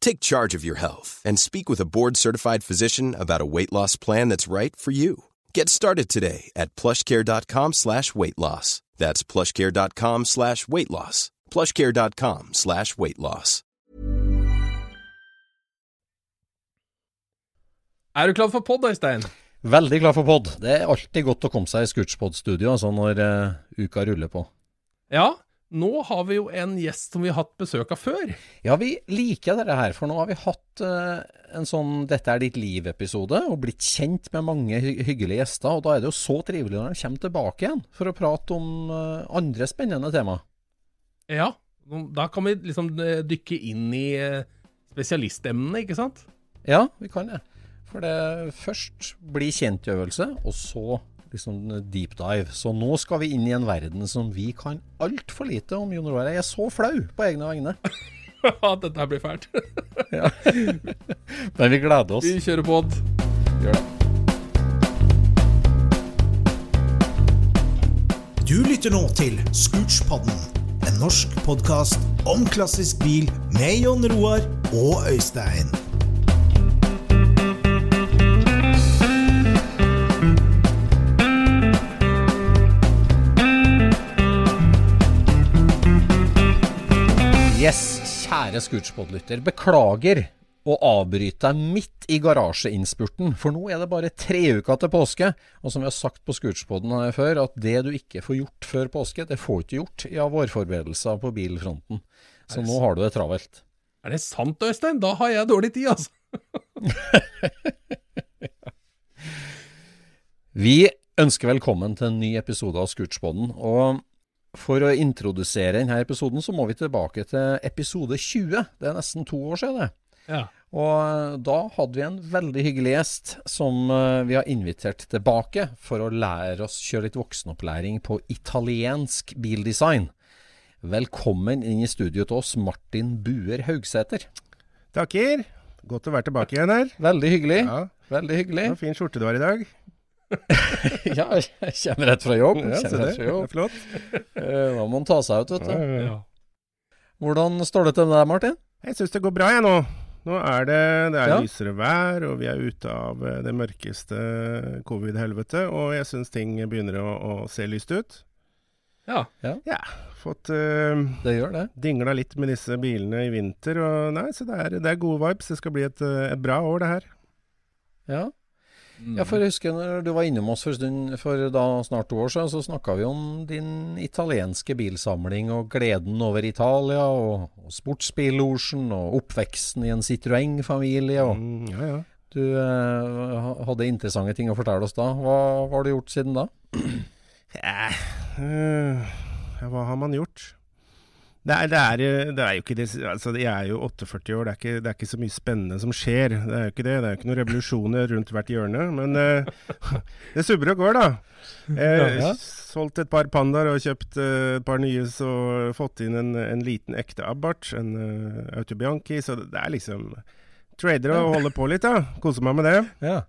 Take charge of your health and speak with a board-certified physician about a weight loss plan that's right for you. Get started today at plushcare.com slash weight loss. That's plushcare.com slash weight loss. plushcare.com slash weight loss. Er du klar for pod, Øystein? Veldig klar for pod. Det er alltid godt å komme seg i Scootspod-studio altså når uh, uka ruller på. Ja, nå har vi jo en gjest som vi har hatt besøk av før. Ja, vi liker dette her, for nå har vi hatt uh, en sånn 'Dette er ditt liv'-episode, og blitt kjent med mange hy hyggelige gjester. Og da er det jo så trivelig når de kommer tilbake igjen for å prate om uh, andre spennende tema. Ja, da kan vi liksom dykke inn i spesialistemnene, ikke sant? Ja, vi kan det. For det først blir kjentøvelse, og så liksom deep dive. Så nå skal vi inn i en verden som vi kan altfor lite om, Jon Roar. Jeg er så flau på egne vegne. Ja, dette blir fælt. ja. Men vi gleder oss. Vi kjører på. Gjør det. Du lytter nå til Scootspodden, en norsk podkast om klassisk bil med Jon Roar og Øystein. Yes, kjære Scootspod-lytter. Beklager å avbryte deg midt i garasjeinnspurten, for nå er det bare tre uker til påske. Og som vi har sagt på Scootspoden før, at det du ikke får gjort før påske, det får du ikke gjort i ja, vårforberedelser på bilfronten. Så nå har du det travelt. Er det sant, Øystein? Da har jeg dårlig tid, altså. vi ønsker velkommen til en ny episode av Scootspoden. Og for å introdusere denne episoden, så må vi tilbake til episode 20. Det er nesten to år siden, det. Ja. Og da hadde vi en veldig hyggelig gjest som eh, vi har invitert tilbake for å lære oss kjøre litt voksenopplæring på italiensk bildesign. Velkommen inn i studio til oss, Martin Buer Haugsæter. Takker. Godt å være tilbake igjen her. Veldig hyggelig. Ja. Veldig hyggelig. Ja, fin skjorte du har i dag. ja, jeg kommer rett fra jobb. Ja, kommer rett fra jobb. Det er flott. Nå Da må man ta seg ut, vet du. Ja. Hvordan står det til med deg, Martin? Jeg syns det går bra, jeg nå. Nå er det, det er Ja. lysere vær, og vi er ute av eh, det mørkeste covid-helvete. Og jeg syns ting begynner å, å se lyst ut. Ja. Ja. Fått uh, Det gjør det. dingla litt med disse bilene i vinter. Og nei, så det er, det er gode vibes. Det skal bli et, eh, et bra år, det her. Ja. Ja, for jeg husker når du var innom oss for, stund, for da snart to år siden, så snakka vi om din italienske bilsamling og gleden over Italia, og, og sportsbillosjen og oppveksten i en Citroën-familie. Mm, ja, ja. Du eh, hadde interessante ting å fortelle oss da. Hva, hva har du gjort siden da? Ja, øh, hva har man gjort? Det er, det, er, det er jo ikke det altså Jeg er jo 48 år, det er, ikke, det er ikke så mye spennende som skjer. Det er jo ikke det. Det er jo ikke noen revolusjoner rundt hvert hjørne. Men uh, det subber og går, da. Uh. Solgt et par pandaer og kjøpt uh, et par nye, så fått inn en, en liten ekte Abarth, en uh, Autobianchi. Så det er liksom Trader og holder på litt, da. Koser meg med det. Ja,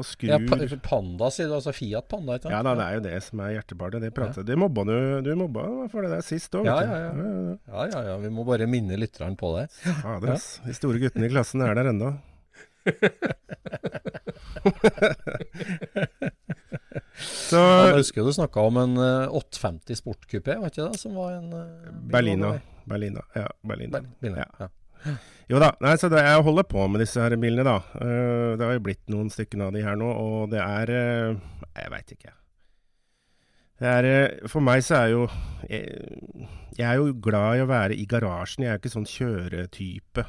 Og skrur ja pa Panda, sier du. Altså Fiat Panda, ikke sant? ja da, det er jo det som er hjertebarnet. Det pratet Det mobba du Du mobba for det der sist òg, Ja, ja, ja. ja. Ja, ja, ja. Vi må bare minne lytteren på det. Fader, ass. De store guttene i klassen er der ennå. Så Jeg husker du snakka om en eh, 850 sportkupé, var ikke det? Som var en uh, Berlina. Berlina. Ja, Berlina. Ber- Berlina, Ja. Jo da, nei, så det, jeg holder på med disse her bilene, da. Eh, det har jo blitt noen stykker av de her nå, og det er eh, Jeg veit ikke. Det er, eh, for meg så er jo jeg, jeg er jo glad i å være i garasjen. Jeg er jo ikke sånn kjøretype.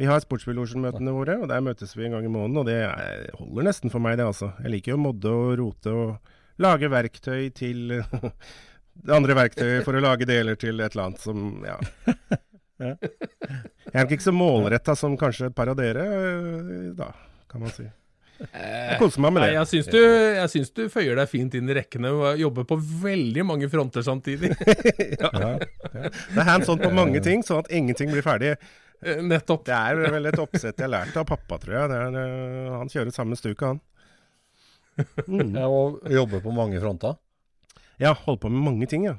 Vi har Sportsbillosjen-møtene våre, og der møtes vi en gang i måneden. Og det er, holder nesten for meg, det altså. Jeg liker jo å modde og rote og lage verktøy til andre verktøyet for å lage deler til et eller annet som Ja. Jeg er nok ikke så målretta som kanskje et par av dere, øh, da, kan man si. Jeg koser meg med Nei, det. jeg syns, du, jeg syns du føyer deg fint inn i rekkene og jobber på veldig mange fronter samtidig. ja. Det er hands on på mange ting, sånn at ingenting blir ferdig. Eh, Nettopp. Det er vel et oppsett jeg lærte av pappa, tror jeg. Det er, øh, han kjører samme stuket, han. Mm. Ja, og jobber på mange fronter. Ja, holder på med mange ting, ja.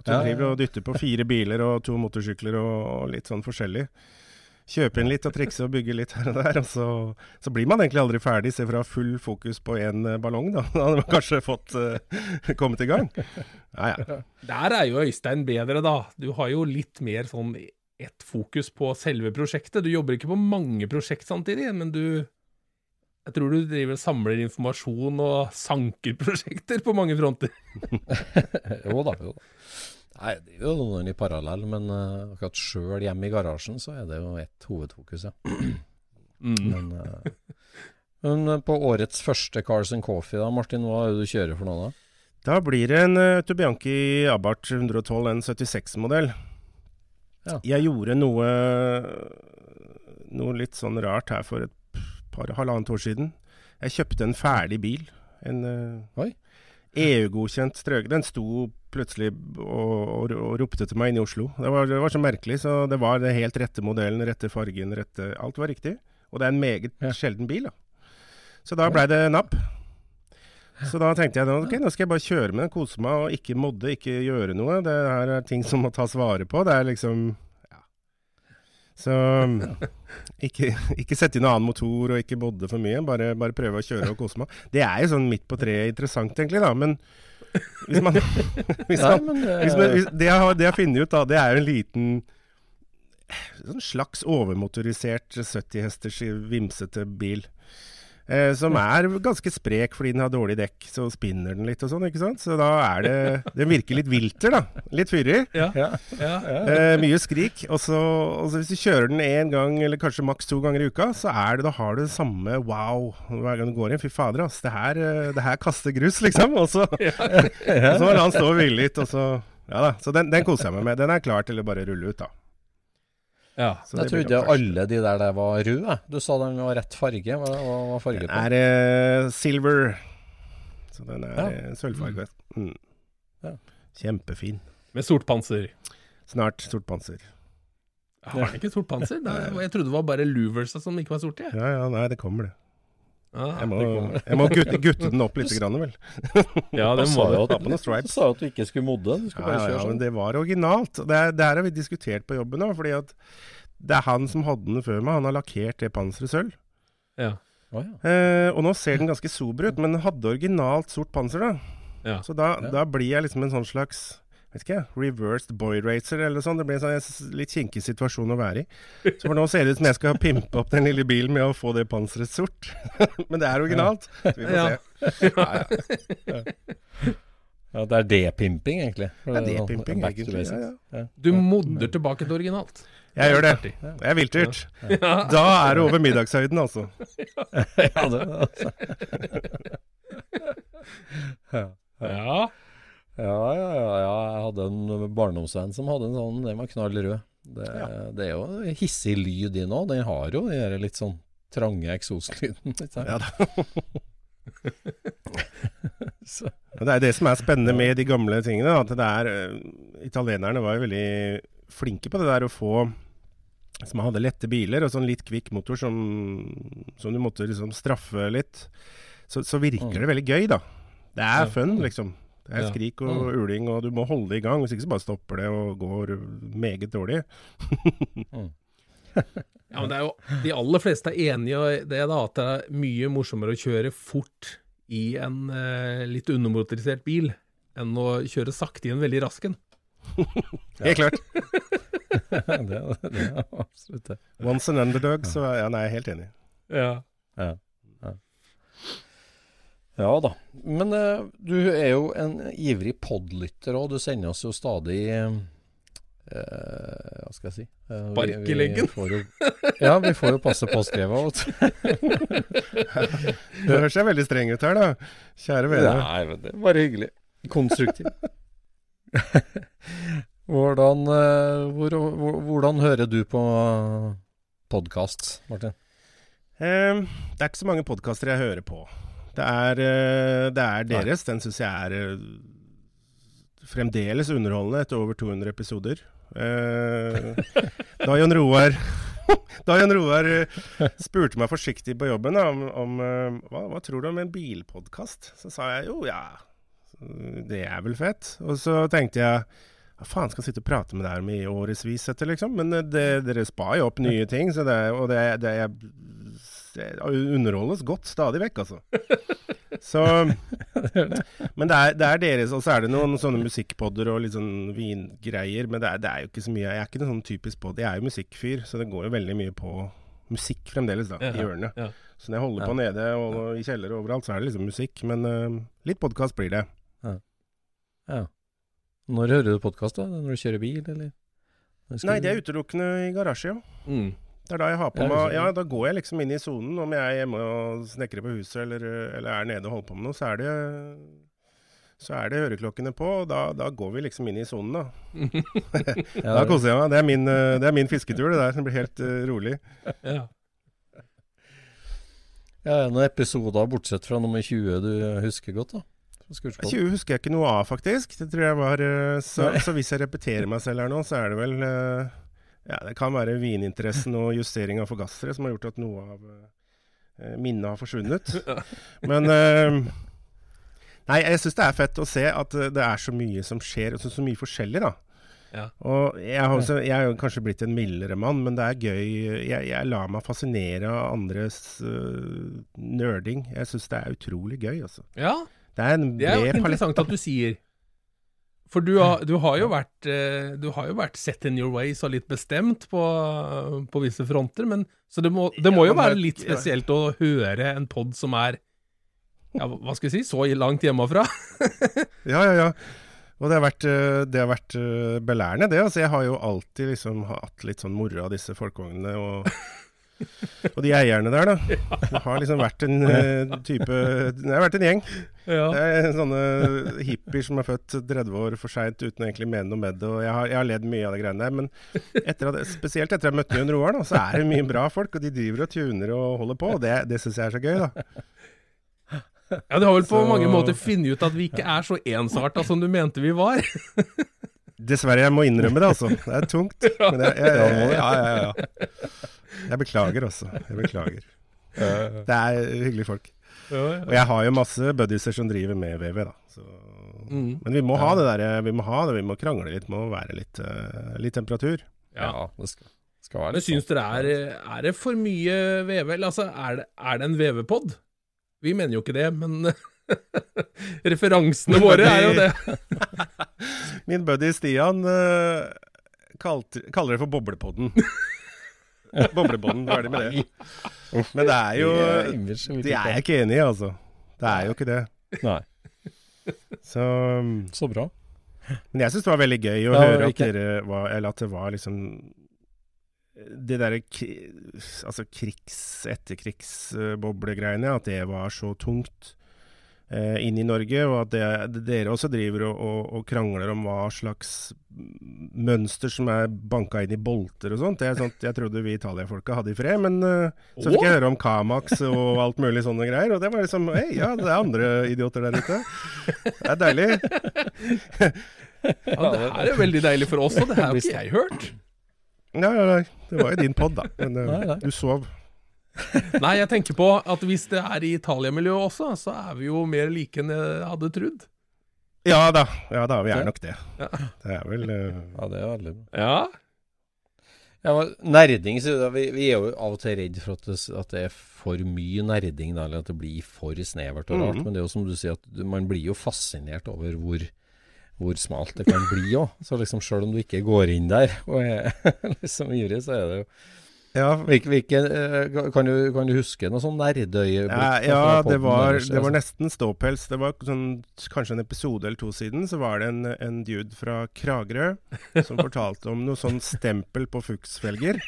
At du driver og dytter på fire biler og to motorsykler og, og litt sånn forskjellig. Kjøpe inn litt og trikse og bygge litt her og der. Og så, så blir man egentlig aldri ferdig, se for å ha full fokus på én ballong, da. Da hadde man kanskje fått uh, kommet i gang. Ja, ja. Der er jo Øystein bedre, da. Du har jo litt mer sånn ett fokus på selve prosjektet. Du jobber ikke på mange prosjekt samtidig, men du Jeg tror du driver og samler informasjon og sanker prosjekter på mange fronter. jo da, jo da. Nei, det er jo noen i parallell, men uh, akkurat sjøl hjemme i garasjen så er det jo ett hovedfokus, ja. Mm. Men, uh, men eh, på årets første Cars and Coffee, da, Martin, hva er det du kjører for noe da? Da blir det en uh, Tubianki Abarth 112, N76-modell. Ja. Jeg gjorde noe Noe litt sånn rart her for et par halvannet år siden. Jeg kjøpte en ferdig bil. En uh, EU-godkjent strøk. Den sto plutselig og, og, og ropte til meg inne i Oslo. Det var, det var så merkelig. Så det var den helt rette modellen, rette fargen, rette Alt var riktig. Og det er en meget Ja. sjelden bil, da. Så da blei det napp. Så da tenkte jeg ok, nå skal jeg bare kjøre med den, kose meg og ikke modde, ikke gjøre noe. Det her er ting som må tas vare på. Det er liksom. Så ikke, ikke sette inn noen annen motor og ikke bodde for mye. Bare, bare prøve å kjøre og kose meg. Det er jo sånn midt på treet interessant, egentlig, da. Men hvis man, hvis Nei, man men eh, hvis man, hvis, det jeg har funnet ut, da, det er jo en liten sånn slags overmotorisert 70 hesters vimsete bil. Eh, som er ganske sprek fordi den har dårlig dekk, så spinner den litt og sånn, ikke sant. Så da er det Den virker litt vilter, da. Litt fyrig. Ja. ja. ja. Eh, mye skrik. Og så, hvis du kjører den én gang, eller kanskje maks to ganger i uka, så er det, da har du det samme wow hver gang du går inn. Fy fader, ass. Det her, eh, det her kaster grus, liksom. Og så, og så må den stå og hvile litt, og så Ja da. Så den, den koser jeg meg med. Den er klar til å bare rulle ut, da. Ja. Så Jeg trodde alle de der der var røde. Du sa den var rett farge. Hva hva var farge Den er uh, silver. Så den er Ja. eh, sølvfarget. Mm. Ja. Kjempefin. Med sort panser. Snart sort panser. Har den ikke sort panser? Er- jeg trodde det var bare Luversa som ikke var sorte. Ja ja, nei, det kommer, det. Jeg må, jeg må gutte, gutte den opp litt, grann, vel. ja, det må du. du sa jo at du ikke skulle modde. Du skulle Ja, bare kjøre sånn. ja, men det var originalt. Det, er- det her har vi diskutert på jobben nå, fordi at det er han som hadde den før meg. Han har lakkert det panseret sølv. Ja. Oh, ja. Eh, og nå ser den ganske sober ut, men den hadde originalt sort panser, da. Ja. Så da, Ja. da blir jeg liksom en sånn slags Vet ikke reversed boy racer eller sånn. Det blir en sånn litt kinkig situasjon å være i. Så for nå ser det ut som jeg skal pimpe opp den lille bilen med å få det panseret sort. men det er originalt. Så vi får Ja. se. Ja, ja. Ja, det er det pimping, egentlig. Det er det pimping, egentlig. Ja, ja. Du modder tilbake til originalt. Jeg gjør det. Det er viltdyrt. Da er det over middagshøyden, altså. ja, det, altså. ja. Ja. Ja, ja, ja, ja. Jeg hadde en barndomsvenn som hadde en sånn, den var knall rød. Det, det er jo hissig lyd i nå. Den har jo den litt sånn trange eksoslyden. Ja Det er det som er spennende med de gamle tingene. At det er øh, Italienerne var jo veldig flinke på det der å få Som hadde lette biler og sånn litt kvikk motor som, som du måtte liksom straffe litt. Så, så virker Mm. det veldig gøy, da. Det er Ja. fun, liksom. Det er Ja. skrik og uling, og du må holde det i gang. Hvis ikke så bare stopper det og går meget dårlig. Ja, men det er jo, De aller fleste er enige i det, da, at det er mye morsommere å kjøre fort i en eh, litt undermotorisert bil enn å kjøre sakte i en veldig rask en. Helt klart. det, det er absolutt det. Once an underdog, så ja, nei, jeg er helt enig. Ja. Ja, ja. da. Men uh, du er jo en ivrig podlytter òg. Du sender oss jo stadig Uh, Hva skal jeg si Uh, Bark i leggen. Ja, vi får jo passe påskrevet. skrive du. Du høres jeg veldig streng ut her, da. Kjære vene. Nei, men det er bare hyggelig. Konstruktiv. hvordan, uh, hvor, hvor, hvordan hører du på podkast, Martin? Eh, det er ikke så mange podkaster jeg hører på. Det er, eh, det er deres. Den syns jeg er eh, fremdeles underholdende etter over 200 episoder. Eh, da Jon Roar Da Jan Roar spurte meg forsiktig på jobben om, om hva, hva tror du om en bilpodkast, så sa jeg jo ja, det er vel fett. Og så tenkte jeg hva faen skal jeg sitte og prate med deg om i årevis etter, liksom? Men det, dere spar jo opp nye ting, så det, og det, det, det underholdes godt stadig vekk, altså. Så Men det er, det er deres, og så er det noen sånne musikkpodder og litt sånn vingreier. Men det er, det er jo ikke så mye Jeg er ikke noen sånn typisk pod. Jeg er jo musikkfyr, så det går jo veldig mye på musikk fremdeles, da, i ørene. Ja. Så når jeg holder på nede og i kjeller og overalt, så er det liksom musikk. Men uh, litt podkast blir det. Ja. Når hører du podkast, da? Når du kjører bil, eller? Nei, det er utelukkende i garasje, ja. Mm. Det er da jeg har på meg Ja, da går jeg liksom inn i sonen. Om jeg er hjemme og snekrer på huset eller, eller er nede og holder på med noe, så er det så er det øreklokkene på, og da, da går vi liksom inn i sonen, da. Da koser jeg meg. Det er min, det er min fisketur, det der, som blir helt uh, rolig. Ja. Ja, noen episoder bortsett fra nummer 20 du husker godt, da? 20 husker jeg ikke noe av, faktisk. Det tror jeg var eh, Så, så hvis jeg repeterer meg selv her nå, så er det vel eh, Ja, det kan være vininteressen og justering av forgassere som har gjort at noe av eh, minnet har forsvunnet. Men eh, Nei, jeg syns det er fett å se at eh, det er så mye som skjer, og så, så mye forskjellig, da. Ja. Og jeg, har også, jeg er jo kanskje blitt en mildere mann, men det er gøy. Jeg, jeg lar meg fascinere av andres uh, nerding. Jeg syns det er utrolig gøy, altså. ja, Det er en det er jo interessant at du sier. For du har, du har jo vært eh, Du har jo vært set in your ways og litt bestemt på, på visse fronter, men Så det må, det må jo være litt spesielt å høre en pod som er ja, hva skal jeg si, så langt hjemmefra. Ja, ja, ja. Og det har vært, eh, det har vært eh, belærende, det. Altså, jeg har jo alltid liksom hatt litt sånn moro av disse folkevognene og, og de eierne der, da. Det har liksom vært en uh, type Det har vært en gjeng. Ja. Det er sånne hippier som er født 30 år for seint uten å egentlig mene noe med det. Og jeg har, jeg har ledd mye av de greiene der. Men etter at, spesielt etter jeg møtte Jon Roar, da, så er det mye bra folk. Og de driver og tuner og holder på. Og det, det syns jeg er så gøy, da. ja, du har vel på Så- mange måter funnet ut at vi ikke er så ensarta som du mente vi var. Dessverre, jeg må innrømme det, altså. Det er tungt. Men jeg, jeg, Ja, ja, ja, ja. Jeg beklager, også. Jeg beklager. Det er hyggelige folk. Og jeg har jo masse buddiser som driver med VV, da. Så. Mm. Men vi må ha det der, vi må ha det, vi må krangle litt, må være litt, eh, litt temperatur. Ja. Det skal, skal være Men litt syns sånn. dere er, er det for mye VV? Altså, er det, er det en VV-pod? Vi mener jo ikke det, men referansene våre er jo det. Min buddy Stian uh, kaller det for Boblepodden. Boblepodden, ferdig med det. Men det er jo Det er jeg ikke enig i, altså. Det er jo ikke det. Nei, Så så bra. Men jeg syns det var veldig gøy å Ja, høre at, dere var, eller at det var liksom Det derre altså krigs-, etterkrigsboblegreiene, at det var så tungt inn i Norge, og at det, dere også driver og, og, og krangler om hva slags mønster som er banka inn i bolter og sånt. Det er sånt jeg trodde vi Italia-folka hadde i fred, men eh, så fikk jeg høre om Kamax og alt mulig sånne greier, og det var liksom Hei, ja, det er andre idioter der ute. Det er deilig. Ja, det her er veldig deilig for oss, og det her har ikke jeg hørt. Nei, nei, nei. Det var jo din pod, da. Men uh, du sov. Nei, jeg tenker på at hvis det er i Italia-miljøet også, så er vi jo mer like enn jeg hadde trodd. Ja da, ja da, vi er nok det. Ja. Det er vel uh... Ja, det er veldig bra. Ja. Ja, Nerding vi, vi, er jo av og til redd for at det, at det, er for mye nerding, da, eller at det blir for snevert og rart. Mm -hmm. Men det er jo som du sier, at man blir jo fascinert over hvor, hvor smalt det kan bli òg. Så liksom selv om du ikke går inn der og er liksom ivrig, så er det jo ja. Hvilke, eh, kan, du, kan, du, huske noe sånn nerdøyeblikk? Ja, ja det, var, det, var, nesten ståpels. Det var sånn, kanskje en episode eller to siden, så var det en, en dude fra Kragerø som fortalte om noe sånn stempel på fuksfelger.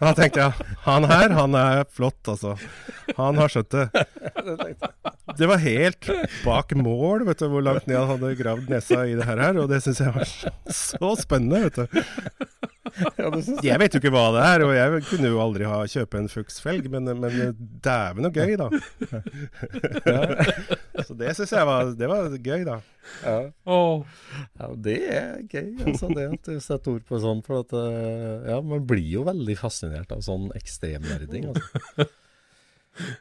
Da tenkte jeg han her, han er flott, altså. Han har skjøtt det. Det var helt bak mål, vet du, hvor langt ned han hadde gravd nesa i det her. Og det syns jeg var så spennende, vet du jeg vet jo ikke hva det er, og jeg kunne jo aldri ha kjøpe en Fuchs-felg, men, men dæven og gøy, da. Så det syns jeg var, det var gøy, da. Ja. Oh. ja, det er gøy, altså, det at du setter ord på sånn. For at eh, ja, man blir jo veldig fascinert av sånn ekstremnerding. Altså.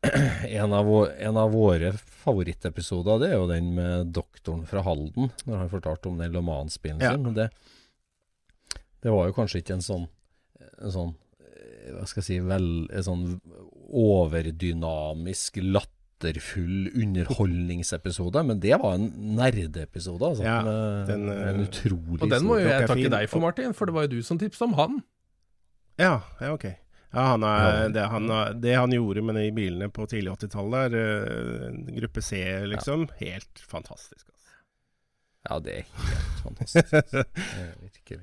En, av våre, en, av våre favorittepisoder det er jo den med doktoren fra Halden, når han fortalte om den Le Mans-bilen sin. Ja. Det, det var jo kanskje ikke en sånn, en sånn eh, hva skal jeg si, vel, en sånn overdynamisk, latterfull underholdningsepisode, men det var en nerdeepisode. Altså, ja, den, en eh, utrolig Og den må jo jeg takke deg for, Martin, for det var jo du som tipset om han. Ja, ja ok. Ja, han er, det, han, det, han, gjorde med de bilene på tidlig 80-tallet, uh, gruppe C, liksom, ja. helt fantastisk. Altså. Ja, det er helt fantastisk. Virkelig.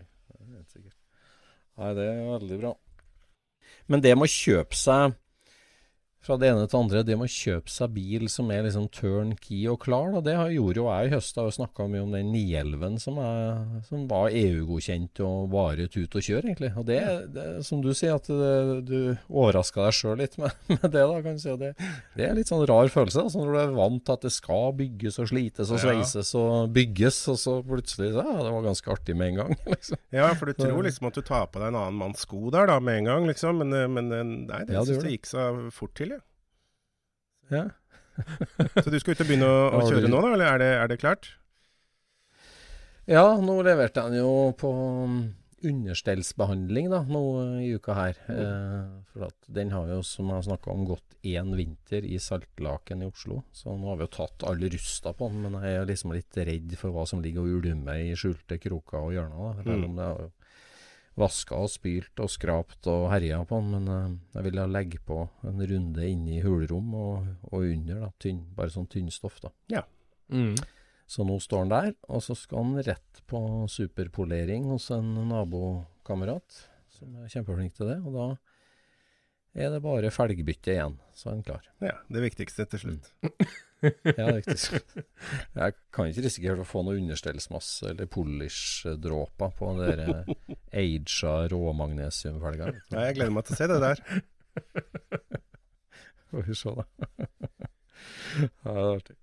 Nei, det er veldig bra. Men det med å kjøpe seg fra det ene til det andre, det med å kjøpe seg bil som er liksom turnkey og klar, da, det gjorde jo jeg i høst. Jeg har jo snakka mye om den 911 som, som var EU-godkjent og bare ut og kjør, egentlig. Og det, det som du sier, at det, du overraska deg sjøl litt med, med, det, da, kan du si. Det, det er litt sånn rar følelse. Altså, når du er vant til at det skal bygges og slites og sveises og bygges, og så plutselig ja, det var ganske artig med en gang. Liksom. Ja, for du tror liksom at du tar på deg en annen manns sko der da, med en gang, liksom. Men, men nei, det, ja, det, det gikk så fort til, ja. Ja. så du skal ut og begynne å, å kjøre nå, da? Eller er det, er det klart? Ja, nå leverte den jo på um, understellsbehandling da, nå i uka her. Mm. Eh, for at den har jo, som jeg har snakka om, gått én vinter i Saltlaken i Oslo. Så nå har vi jo tatt alle rusta på den, men jeg er liksom litt redd for hva som ligger og ulmer i skjulte kroker og hjørner. Da. Mm. Det har jo vaska og spylt og skrapt og herja på den, men uh, jeg ville legge på en runde inni hulrom og, og under, da, tynn, bare sånn tynnstoff. da. Ja. Mm. Så nå står den der, og så skal den rett på superpolering hos en nabokamerat som er kjempeflink til det. Og da er det bare felgbytte igjen, så er den klar. Ja, det viktigste til slutt. Mm. ja, riktig. Jeg kan ikke risikere å få noe understellsmasse eller polish-dråper på den der eh, aga råmagnesiumfelga. Ja, jeg gleder meg til å se det der. Får vi se, da. ja, det er artig.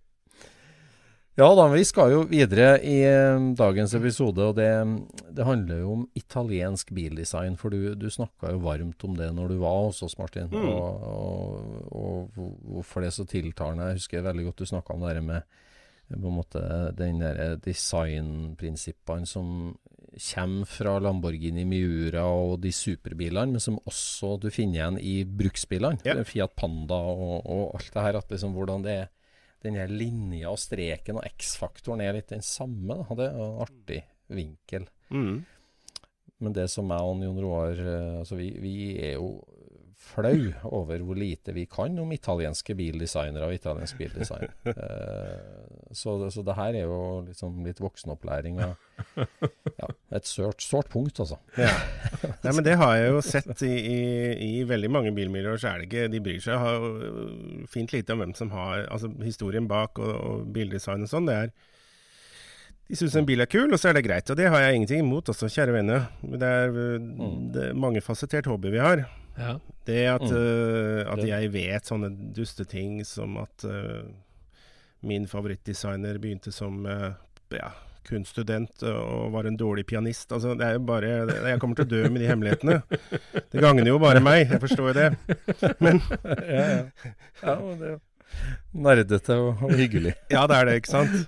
Ja da, vi skal jo videre i eh, dagens episode, og det, det handler jo om italiensk bildesign. For du, du snakka jo varmt om det når du var hos oss, Martin. Mm. Og, og, hvorfor det er så tiltalende. Jeg husker veldig godt du snakka om det der med på en måte den der designprinsippene som kommer fra Lamborghini Miura og de superbilene, men som også du finner igjen i bruksbilene. Yep. Fiat Panda og, og, alt det her. At liksom hvordan det er denne linja og streken og X-faktoren er litt den samme. Da. Det er en artig vinkel. Mm. Men det som jeg og Jon Roar eh, altså vi, vi, er jo flau over hvor lite vi kan om italienske bildesignere og italiensk bildesign. uh, så, så, det her er jo liksom litt voksenopplæring og ja, et sårt, punkt, altså. Ja. Nei, men det har jeg jo sett i, i, i veldig mange bilmiljøer, så er det ikke De bryr seg har fint lite om hvem som har altså historien bak og, og bildesign og sånn. Det er de syns en bil er kul, og så er det greit. Og det har jeg ingenting imot, også, kjære venner. Det er, mm. det er mangefasettert hobby vi har. Ja. Det at, mm. uh, at jeg vet sånne dusteting som at uh, min favorittdesigner begynte som uh, ja, kunststudent og var en dårlig pianist. Altså, det er jo bare Jeg kommer til å dø med de hemmelighetene. Det gagner jo bare meg, jeg forstår jo det. Men Ja, ja. ja det er jo nerdete og, og hyggelig. ja, det er det, ikke sant.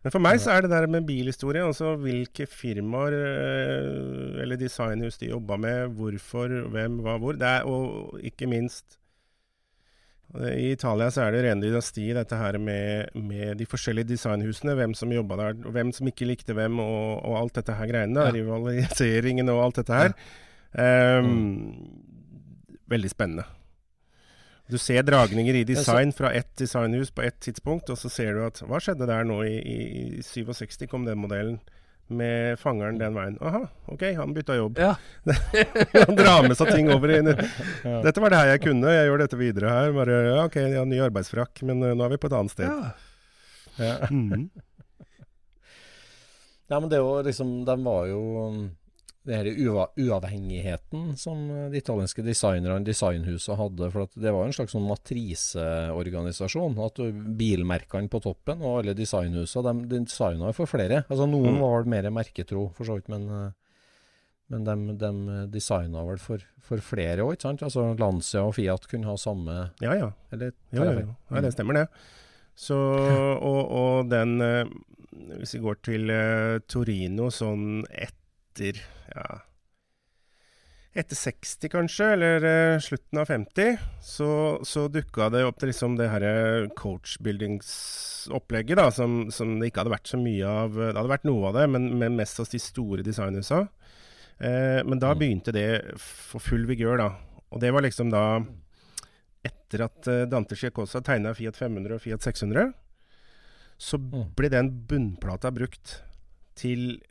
Men for meg så er det der med bilhistorie, altså hvilke firmaer eh, eller designhus de jobba med, hvorfor, hvem, hva, hvor. Det er, og ikke minst eh, I Italia så er det rene dynasti, dette her med, med de forskjellige designhusene. Hvem som jobba der, hvem som ikke likte hvem, og, og alt dette her greiene. Ja. Rivaliseringen og alt dette her. Ehm, Veldig spennende. Du ser dragninger i design fra ett designhus på ett tidspunkt, og så ser du at Hva skjedde der nå i, i, i 67, kom den modellen med fangeren den veien. Aha, OK, han bytta jobb. Ja. han drar med seg ting over i Dette var det her jeg kunne, jeg gjør dette videre her. Bare, ja, OK, jeg har ny arbeidsfrakk, men uh, nå er vi på et annet sted. ja. Ja. Mm. Ja, men det var liksom De var jo um, det ua uavhengigheten som de italienske designerne, designhuset, hadde. For det var en slags sånn matriseorganisasjon. At bilmerkene på toppen og alle designhusene, de designa for flere. Altså Noen Mm. var mer merketro, for så vidt, men, men de, de designa vel for, for flere òg, ikke sant? Altså Lancia og Fiat kunne ha samme Ja, ja. Eller ja, ja, ja. Ja, det stemmer det. Så, og, og den eh, Hvis vi går til eh, Torino sånn etter ja, Etter 60 kanskje, eller uh, slutten av 50, så, så dukka det opp til liksom det her coachbuildingsopplegget, da, som, som det ikke hadde vært så mye av. Det hadde vært noe av det, men, men mest hos de store designhusa. Uh, men da Mm. begynte det for full vigør, da. Og det var liksom da etter at uh, Dante Chiacosa tegna Fiat 500 og Fiat 600, så Mm. ble den bunnplata brukt til eh,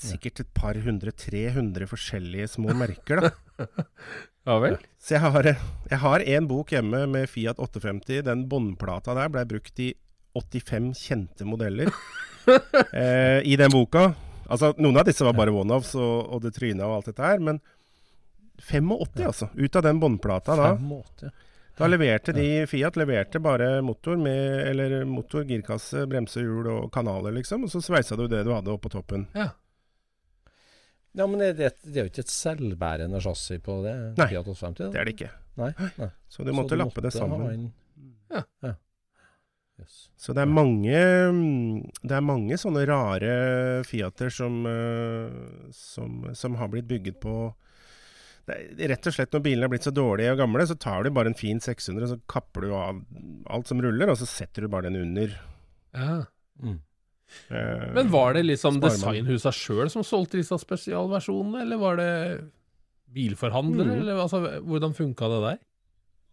sikkert et par hundre, 300 forskjellige små merker, da. ja vel? Så jeg har, jeg har en bok hjemme med Fiat 850. Den båndplata der ble brukt i 85 kjente modeller eh, i den boka. Altså, noen av disse var bare one-offs og, og det tryna og alt dette her, men 85, altså. Ut av den båndplata da. fem måter. Da leverte de Fiat leverte bare motor med Eller motor, girkasse, bremsehjul og kanaler, liksom. Og så sveisa du det du hadde oppå toppen. Ja. Ja, men det, det, det er jo ikke et selvbærende chassis på det? Nei, Fiat 850, Det er det ikke. Nei, nei. Så du måtte lappe det ha sammen. en- Ja. ja. Yes. Så det er mange mm, Det er mange sånne rare Fiater som, eh, som, som har blitt bygget på det er, Rett og slett når bilene er blitt så dårlige og gamle, så tar du bare en fin 600, og så kapper du av alt som ruller, og så setter du bare den under. ja. Mm. Eh, Men var det liksom designhusa sjøl som solgte disse spesialversjonene, eller var det bilforhandlere, Mm. eller altså, hvordan funka det der?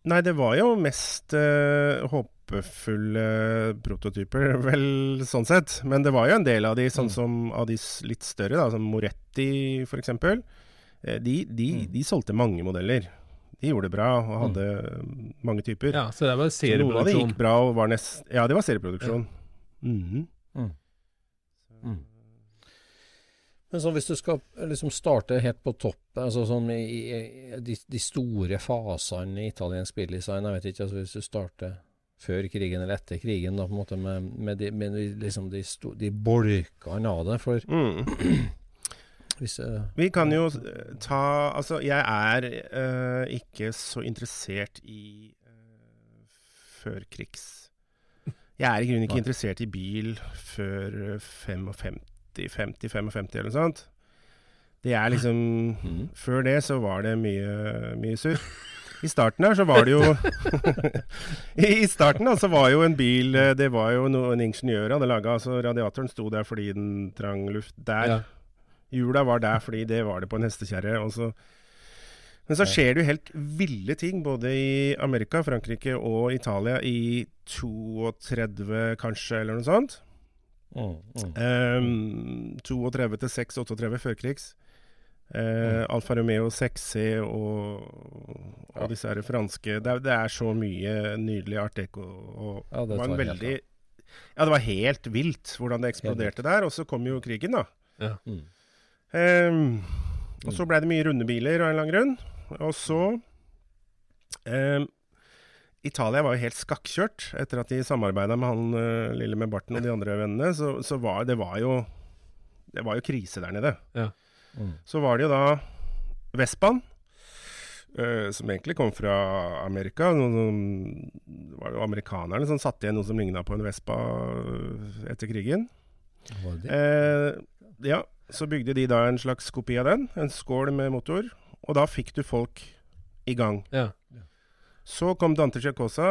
Nei, det var jo mest eh, håpefulle prototyper, vel, sånn sett. Men det var jo en del av de, sånn Mm. som av de litt større, da, som Moretti f.eks. Eh, de, de, Mm. de solgte mange modeller. De gjorde det bra og hadde mm, mange typer. Ja, Så det var Så noen av de serieproduksjon. gikk bra og var nest... Ja, det var serieproduksjon. Mhm. Mm. Men så hvis du skal liksom starte helt på topp, altså sånn i, i de, de store fasene i italiensk bildesign, jeg vet ikke, altså hvis du starter før krigen eller etter krigen, da på en måte med, med, de, med liksom de, sto, de bolkene av det, for Mm. hvis uh, Vi kan jo eh, ta Altså, jeg er uh, ikke så interessert i uh, førkrigs Jeg er i grunnen ikke interessert i bil før eh, 55, 50-55 eller noe sånt. Det er liksom mm. Før det så var det mye, mye surr. I starten her så var det jo I i starten da, så var jo en bil eh, Det var jo noe en ingeniør hadde laga. Altså, radiatoren sto der fordi den trang luft. Der Ja. Hjula var der fordi det var det på en hestekjerre. og så- Men så skjer det jo helt ville ting, både i Amerika, Frankrike og Italia, i 32 kanskje, eller noe sånt. mm, mm. Um, 32 til 638 førkrigs. Uh, Alfa Romeo 6C og, og Ja. disse her franske det er, det er så mye nydelig art deco. Og Ja, det var veldig Ja, det var helt vilt hvordan det eksploderte der. Og så kom jo krigen, da. Mm. Um, og så ble det mye rundebiler av en eller annen grunn. Og så eh, Italia var jo helt skakkjørt etter at de samarbeida med han eh, lille med barten og de andre vennene. Så, så var det var jo Det var jo krise der nede. Mm. Så var det jo da Vespaen, eh, som egentlig kom fra Amerika. Noen, det var jo amerikanerne som satte igjen noe som ligna på en Vespa eh, etter krigen. Var det? Eh, ja, så bygde de da en slags kopi av den. En skål med motor. Og da fikk du folk i gang. Ja. Så kom Dante Giacosa,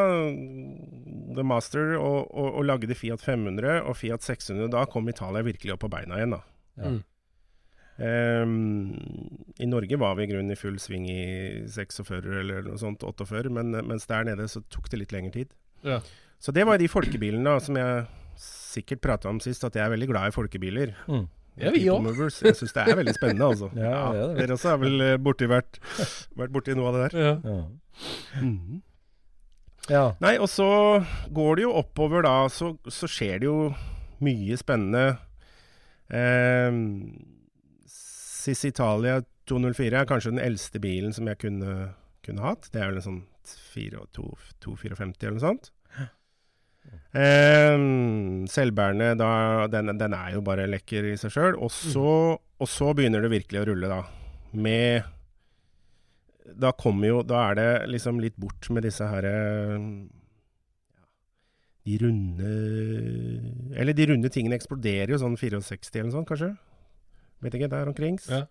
the master, og, og, og lagde Fiat 500 og Fiat 600. Da kom Italia virkelig opp på beina igjen, da. Ja. Mm. Ehm, I Norge var vi i grunnen i full sving i 46 eller noe sånt, 48, men, mens der nede så tok det litt lengre tid. Ja. Så det var de folkebilene da, som jeg sikkert prata om sist, at jeg er veldig glad i folkebiler. Mm. Det er vi òg. Jeg syns det er veldig spennende, altså. Ja, det er det. Dere også har vel eh, borti vært, vært borti noe av det der? Ja. Ja. Mhm. ja. Nei, og så går det jo oppover da, så, så skjer det jo mye spennende. Eh, Sis Italia 204 er kanskje den eldste bilen som jeg kunne, kunne hatt. Det er vel en sånn 4 2 254 eller noe sånt. Eh, selvbærende, da, den, den er jo bare lekker i seg sjøl. Og, så- og så begynner det virkelig å rulle, da. Med Da kommer jo Da er det liksom litt bort med disse her eh, De runde Eller de runde tingene eksploderer jo sånn 64 eller sånn, kanskje? Vet ikke, der omkring. Ja.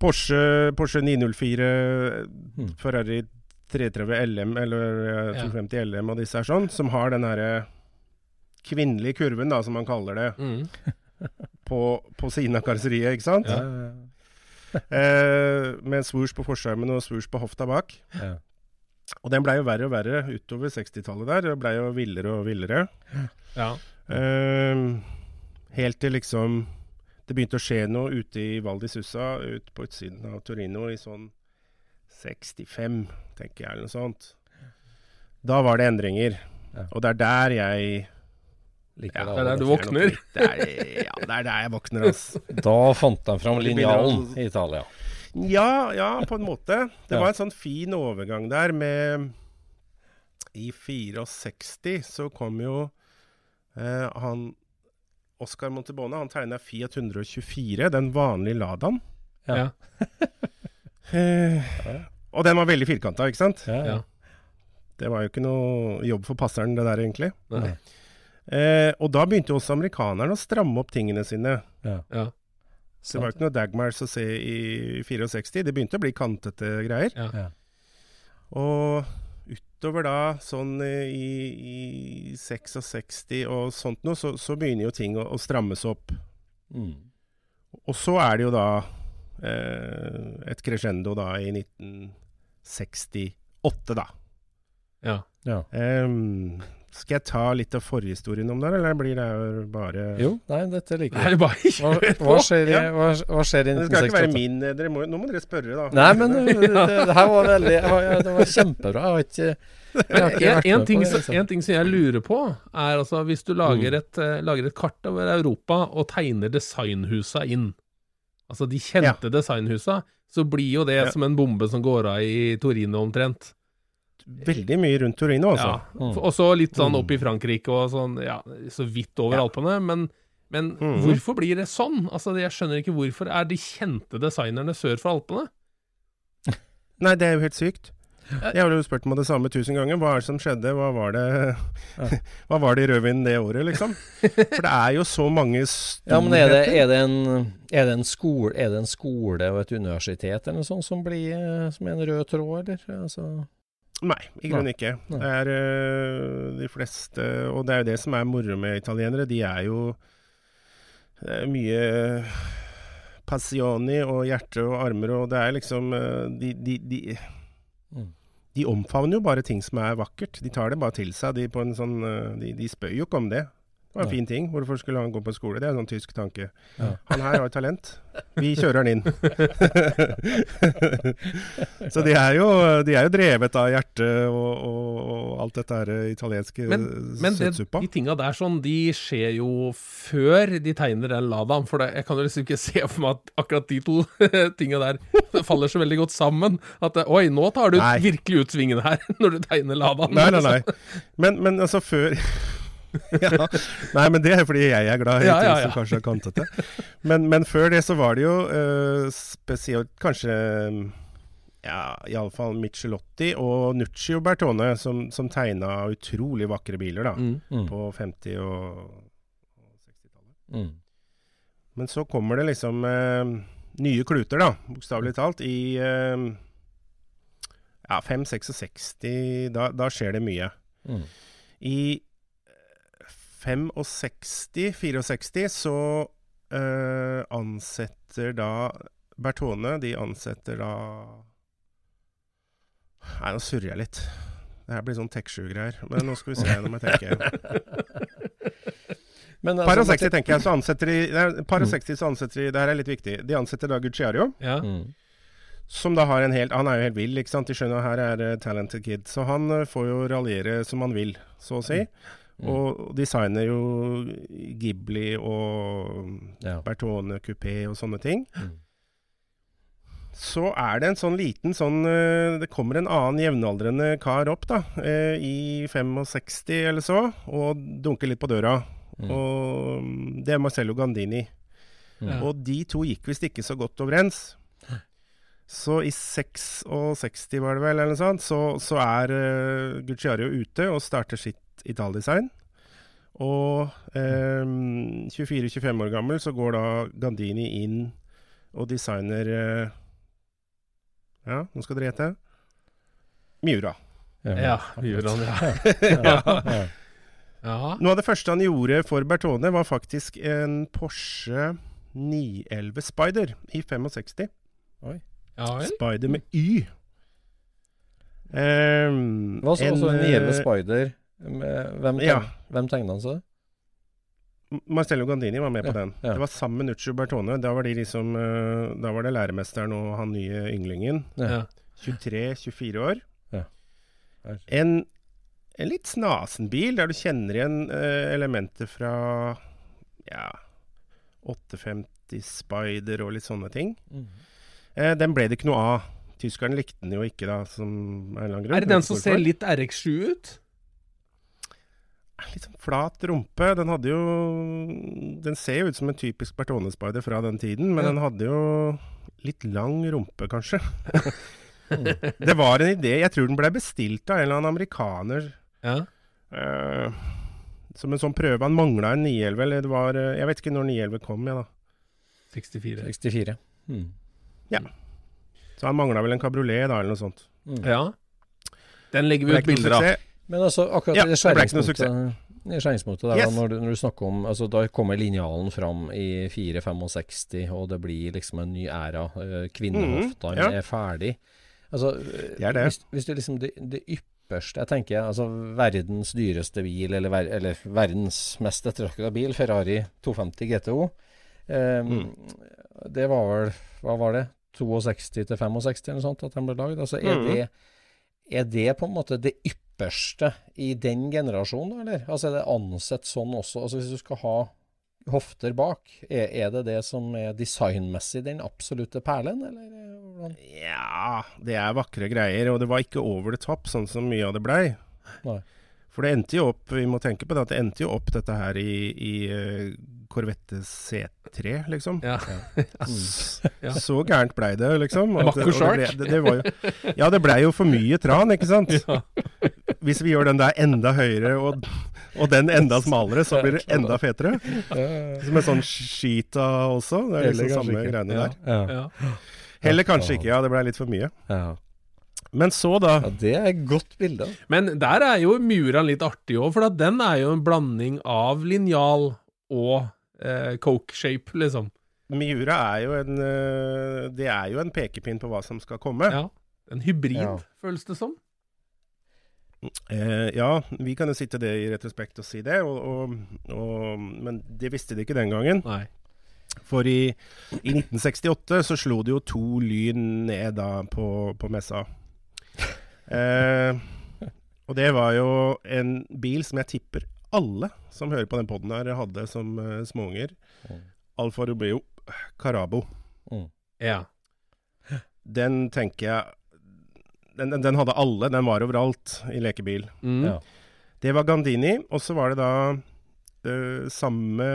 Porsche, Porsche 904, Mm. Ferrari 330 LM eller 250 Ja. 250 LM og disse her sånn, som har den herre kvinnelige kurven, da, som man kaller det, Mm. på, på siden av karosseriet, ikke sant? Ja, ja, Eh, med swoosh på forskjermen og swoosh på hofta bak. ja. Og den blei jo verre og verre utover 60-tallet der. Det blei jo villere og villere. Ja. Eh, helt til liksom Det begynte å skje noe ute i Val di Sussa, ut på utsiden av Torino, i sånn 65, tenker jeg, eller noe sånt. Da var det endringer. Ja. Og det er der jeg Liker ja, det er der du våkner. Det er, ja, det er der jeg våkner, altså. Da fant de fram linjalen i Italia. Ja, ja, på en måte. Det Ja. var en sånn fin overgang der med I 64 så kom jo eh, han Oscar Montebone, han tegna Fiat 124, den vanlige Ladaen. Ja. Ja. Eh, og den var veldig firkanta, ikke sant? Ja, ja. Ja. Det var jo ikke noe jobb for passeren, det der, egentlig. Nei. Eh, og da begynte jo også amerikanerne å stramme opp tingene sine. Ja. Så det var jo ikke noe Dagmars å se i 64. Det begynte å bli kantete greier. Ja. Ja. Og utover da, sånn eh, i, i 66 og sånt noe, så, så begynner jo ting å, å strammes opp. Mm. Og så er det jo da et crescendo da i 1968, da. Ja. ja. Um, skal jeg ta litt av forhistorien om det, eller blir det bare Jo, nei, dette liker jeg. bare Hva, hva, skjer i, Ja. hva, hva skjer i Det skal ikke være 1968? min eh, dere må, Nå må dere spørre, da. Nei, men uh, det, det her var veldig det var, kjempebra. Jeg har ikke, jeg har ikke En, vært en, ting, på det. som- liksom. en ting som jeg lurer på, er altså hvis du Mm. lager et, eh, lager et kart over Europa og tegner designhusa inn, altså de kjente designhusa, så blir jo det Ja. som en bombe som går av i Torino omtrent. Veldig mye rundt Torino, altså. Ja. Mm. Og så litt sånn opp i Frankrike og sånn, ja, så vidt over Ja. Alpene, men men Mhm. hvorfor blir det sånn? Altså, Jeg skjønner ikke hvorfor. Er de kjente designerne sør for Alpene? Nei, det er jo helt sykt. Jeg har jo spurt meg det samme tusen ganger. Hva er det som skjedde? Hva var det Hva var det i rødvinen det året, liksom? For det er jo så mange Ja, men er det, er, det en, er, det en skole, er det en skole og et universitet eller noe sånt som blir eh, som en rød tråd, eller? Altså, Nei, i grunnen ikke. Det er uh, de fleste Og det er jo det som er moro med italienere. De er jo det er mye passioni og hjerte og armer, og det er liksom uh, De, de, de. De omfavner jo bare ting som er vakkert. De tar det bare til seg. De, sånn, øh, de, de spør jo ikke om det. Det var en fin ting. Hvorfor skulle han gå på skole? Det er en sånn tysk tanke. Ja. Han her har talent. Vi kjører han inn. Så de er, jo, de er jo drevet av hjertet og, og, og alt dette her italienske Men, men det, søtsuppa. de tinga der sånn, de skjer jo før de tegner den Ladaen. For det, jeg kan jo liksom ikke se for meg at akkurat de to tinga der faller så veldig godt sammen. At oi, nå tar du Nei. virkelig ut svingen her, når du tegner Ladaen. Nei, nei, nei. Men, men altså før ja. Nei, men det er fordi jeg er glad i Ja, ting som kanskje er kantete. Men, men før det så var det jo uh, spesielt kanskje ja, iallfall Michelotti og Nucci og Bertone som, som tegna utrolig vakre biler da, Mm. mm. på 50- og, og 60-tallet. Mm. Men så kommer det liksom eh, nye kluter, da, bokstavelig talt, i eh, ja, 5-66. Da, da skjer det mye. Mm. I 65-64 så uh, ansetter da Bertone De ansetter da Nei, nå surrer jeg litt. Det her blir sånn Tech7-greier. Men nå skal vi se gjennom jeg tenker. Men Par og altså, 60 tenker jeg, så ansetter de nei, Par og 60 så ansetter de Det her er litt viktig. De ansetter da Gucciario, Ja. Mm. som da har en helt Han er jo helt vill, ikke sant. De skjønner at her er uh, talented kid. Så han uh, får jo raljere som han vil, så å si. Mm. Og designer jo Ghibli og Ja. Bertone Coupé og sånne ting. Mm. Så er det en sånn liten sånn eh, Det kommer en annen jevnaldrende kar opp, da, eh, i 65 eller så, og dunker litt på døra. Mm. Og mm, det er Marcello Gandini. Mm. Og de to gikk visst ikke så godt overens. Så i 66 var det vel, eller noe sånt, så, så er uh, Gucciario ute og starter sitt Ital-design. Og eh, 24-25 år gammel så går da Gandini inn og designer eh, Ja, nå skal dere gjette. Miura. Ja, Miura, han. Ja. Ja. Ja. Noe av det første han gjorde for Bertone, var faktisk en Porsche 911 Spider i 65. ja vel. Spider med Y. Um, Hva så, også en gjeve Spider med, hvem, Ja. hvem tegna han så? Marcello Gandini var med på Ja, den. ja. Det var sammen med Nuccio Bertone. Da var de liksom eh, Da var det læremesteren og han nye ynglingen. Ja. 23-24 år. Ja. En, en litt snasen bil, der du kjenner igjen uh, elementer fra ja 850 Spider og litt sånne ting. Mm. Eh, den ble det ikke noe av. Tyskeren likte den jo ikke, da, som er en lang grunn. Er det den som ser litt RX7 ut? Litt sånn flat rumpe. Den hadde jo Den ser jo ut som en typisk Bertone-spider fra den tiden, men Ja. den hadde jo litt lang rumpe, kanskje. det var en idé. Jeg tror den ble bestilt av en eller annen amerikaner. Ja. Uh, som en sånn prøve. Han mangla en 911, eller det var eh, Jeg vet ikke når 911 kom, jeg, da. 64. 64. Mm. Så han mangla vel en kabriolet, da, eller noe sånt. Mm. Ja. Den legger vi ut bilder av. Men altså, akkurat Ja, i skjæringspunktet der, Yes. da, når, du, når du snakker om altså, Da kommer linjalen fram i 465, og det blir liksom en ny æra. Kvinnehofta Kvinnehoftene Mhm, ja. er ferdig. Altså, eh, Det er det. Hvis, hvis du liksom det, det ypperste Jeg tenker altså verdens dyreste bil, eller, ver, eller verdens mest ettertrakta bil, Ferrari 250 GTO. Um, Mm. Det var vel Hva var det? 62 til 65 eller sånt at den ble lagd. Altså, er, mm. det, er det på en måte det ypperste i den generasjonen, eller? Altså, er det ansett sånn også? Altså, hvis du skal ha hofter bak, er, er det det som er designmessig den absolutte perlen, eller eh. Ja, det er vakre greier, og det var ikke over the top, sånn som mye av det blei. For det endte jo opp, vi må tenke på det, at det endte jo opp dette her i, i eh, Corvette C3, liksom. Ja. Ja. Så gærent blei det, liksom. En Shark. det- det jo, ja, det blei jo for mye tran, ikke sant. Hvis vi gjør den der enda høyere og, og den enda smalere, så blir det enda fetere. Som en sånn Sheeta også. Det er liksom samme greiene der. Ja. Ja. Heller kanskje ikke, ja. Det blei litt for mye. Ja. Men så, da. ja, det er et godt bilde. Men der er jo Muran litt artig òg, for at den er jo en blanding av linjal og eh, coke shape, liksom. Miura er jo en øh, Det er jo en pekepinn på hva som skal komme. Ja. En hybrid, Ja. føles det som. Eh, ja, vi kan jo sitte det i retrospekt og si det, og, og, og, men det visste de ikke den gangen. Nei. For i, i 1968 så slo det jo to lyn ned da på, på messa. Eh, og det var jo en bil som jeg tipper alle som hører på den poden her, hadde som uh, småunger. Mm. Alfa Romeo Carabo. Ja. Den tenker jeg den, den, den hadde alle. Den var overalt i lekebil. Mm. Ja. Det var Gandini, og så var det da uh, samme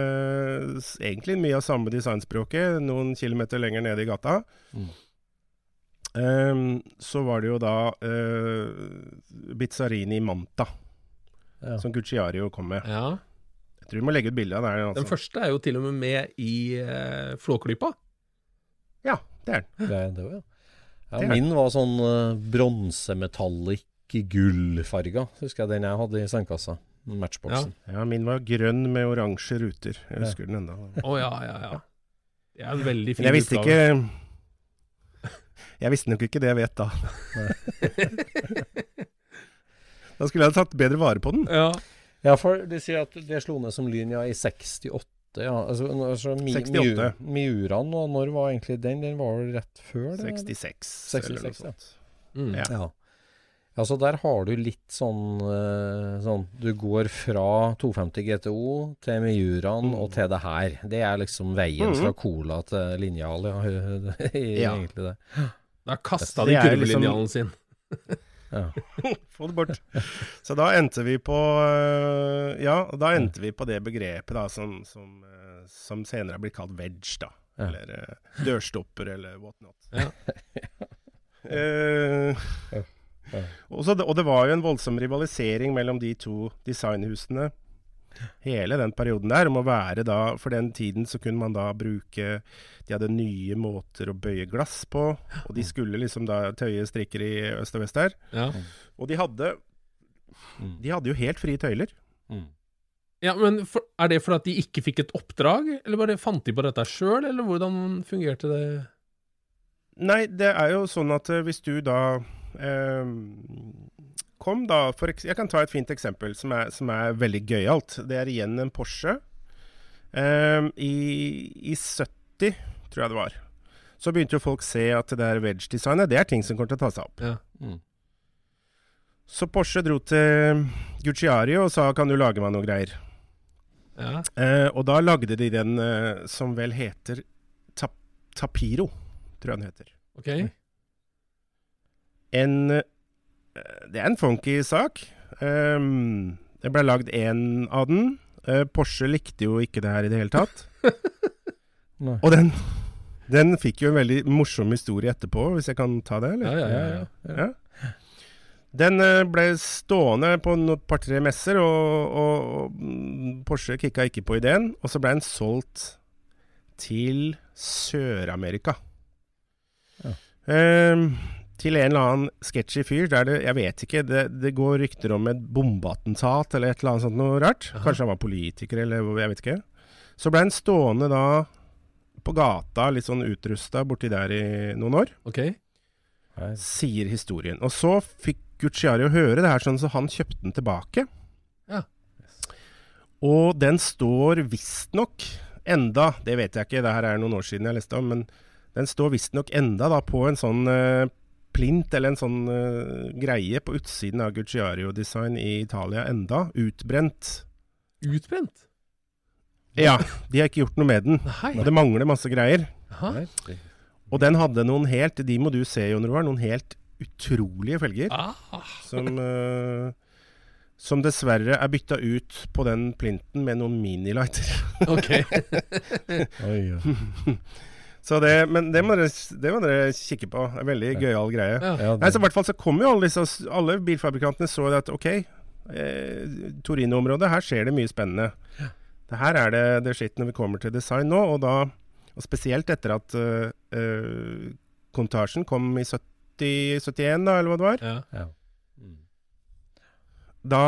Egentlig mye av samme designspråket, noen kilometer lenger nede i gata. Mm. Um, så var det jo da uh, Bizzarini Manta, Ja. som Gucciario kom med. ja. Jeg tror vi må legge ut bilde av det. Altså. Den første er jo til og med med i uh, Flåklypa. Ja, det er den. Det, det var, ja. ja, min var sånn uh, bronsemetallic gullfarga, husker jeg den jeg hadde i sandkassa. Matchboxen. Ja, min var grønn med oransje ruter. Jeg husker den ennå. Å ja, ja, ja. Det er en veldig fin jeg visste utgave. ikke Jeg visste nok ikke det jeg vet da. da skulle jeg ha tatt bedre vare på den. Ja. Ja, for de sier at det slo ned som lyn ja, i 68. Ja, altså, altså mi, 68. Miu- Miuraen, og når var egentlig den? Den var vel rett før det? 66, 66, eller noe ja. sånt. Mm. Ja. Ja. ja, så der har du litt sånn, eh, sånn Du går fra 250 GTO til Miuraen og til det her. Det er liksom veien Mhm. fra cola til linjal, ja. Ja. egentlig det. Da kasta de kurvelinjalen liksom- kurvelinjalen sin. Ja. Få det bort. Så da endte vi på øh, Ja, da endte vi på det begrepet da som, som, øh, som senere har blitt kalt wedge, da. Ja. Eller øh, dørstopper, eller what not. Ja. uh. Ja. og, så og det var jo en voldsom rivalisering mellom de to designhusene hele den perioden der, om å være da For den tiden så kunne man da bruke De hadde nye måter å bøye glass på, og de skulle liksom da tøye strikker i øst og vest der. Ja. Og de hadde Mm. De hadde jo helt frie tøyler. Mm. ja, men for, Er det fordi at de ikke fikk et oppdrag, eller bare fant de på dette sjøl, eller hvordan fungerte det? Nei, det er jo sånn at eh, hvis du da eh, kom da for, Jeg kan ta et fint eksempel som er, som er veldig gøyalt. Det er igjen en Porsche. Um, i, I 70, tror jeg det var, så begynte jo folk se at det der wedge-designet, det er ting som kommer til å ta seg opp. Ja. Mm. Så Porsche dro til Gucciari og sa kan du lage meg noe greier. Ja. Uh, og da lagde de den uh, som vel heter tap Tapiro, tror jeg den heter. Okay. En eh, Det er en funky sak. Um, det ble lagd én av den. Uh, Porsche likte jo ikke det her i det hele tatt. Og den, den fikk jo en veldig morsom historie etterpå, hvis jeg kan ta det? Ja, Eller? ja, ja. ja. Ja. Den uh, ble stående på et par-tre messer, og, og, og mm, Porsche kicka ikke på ideen. Og så ble den solgt til Sør-Amerika. Ja. Ehm, til en eller annen sketchy fyr der det Jeg vet ikke, det, det går rykter om et bombeattentat eller et eller annet sånt noe rart. Aha. Kanskje han var politiker, eller jeg vet ikke. Så ble han stående da på gata, litt sånn utrusta borti der i noen år Ok. Nei. sier historien. Og så fikk Gucciari å høre det her, sånn, så han kjøpte den tilbake. Ja. Og den står visstnok enda, det vet jeg ikke, det her er noen år siden jeg leste om, men den står visstnok enda da på en sånn eh, plint eller en sånn uh, greie på utsiden av Gucciario Design i Italia enda, utbrent. Utbrent? Ja, de har ikke gjort noe med den. Nei. Og det mangler masse greier. Aha. Og den hadde noen helt, de må du se Jon Roar, noen helt utrolige felger. Ah. som, uh, som dessverre er bytta ut på den plinten med noen minilighter. Ok. Oi, ja. Så det, men det må, dere, det må dere kikke på. Det er en veldig gøyal greie. Ja. Ja, Nei, så i hvert fall så kom jo alle disse Alle bilfabrikantene så at ok, eh, Torino-området, her skjer det mye spennende. Ja. Det her er det det skitt når vi kommer til design nå, og da og spesielt etter at uh, uh, Kontasjen kom i 70, 71, da, eller hva det var. Ja. ja. Mm. da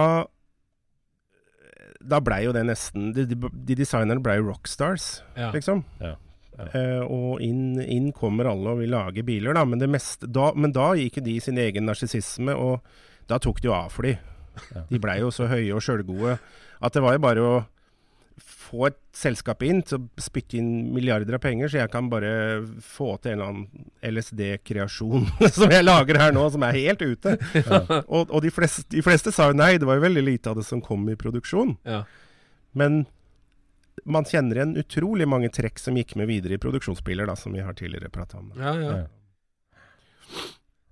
Da blei jo det nesten De, de, de designerne blei jo rockstars, Ja. liksom. Ja, ja. Eh, og inn, inn kommer alle og vil lage biler, da. Men, det meste, da, men da gikk de i sin egen narsissisme, og da tok det jo av for de. Ja. De blei jo så høye og sjølgode at det var jo bare å få et selskap inn til å spytte inn milliarder av penger, så jeg kan bare få til en eller annen LSD-kreasjon som jeg lager her nå, som er helt ute. Og, og de, fleste, de fleste sa jo nei, det var jo veldig lite av det som kom i produksjon. Ja. Men man kjenner igjen utrolig mange trekk som gikk med videre i produksjonsbiler, da, som vi har tidligere prata om. Ja, ja. Ja.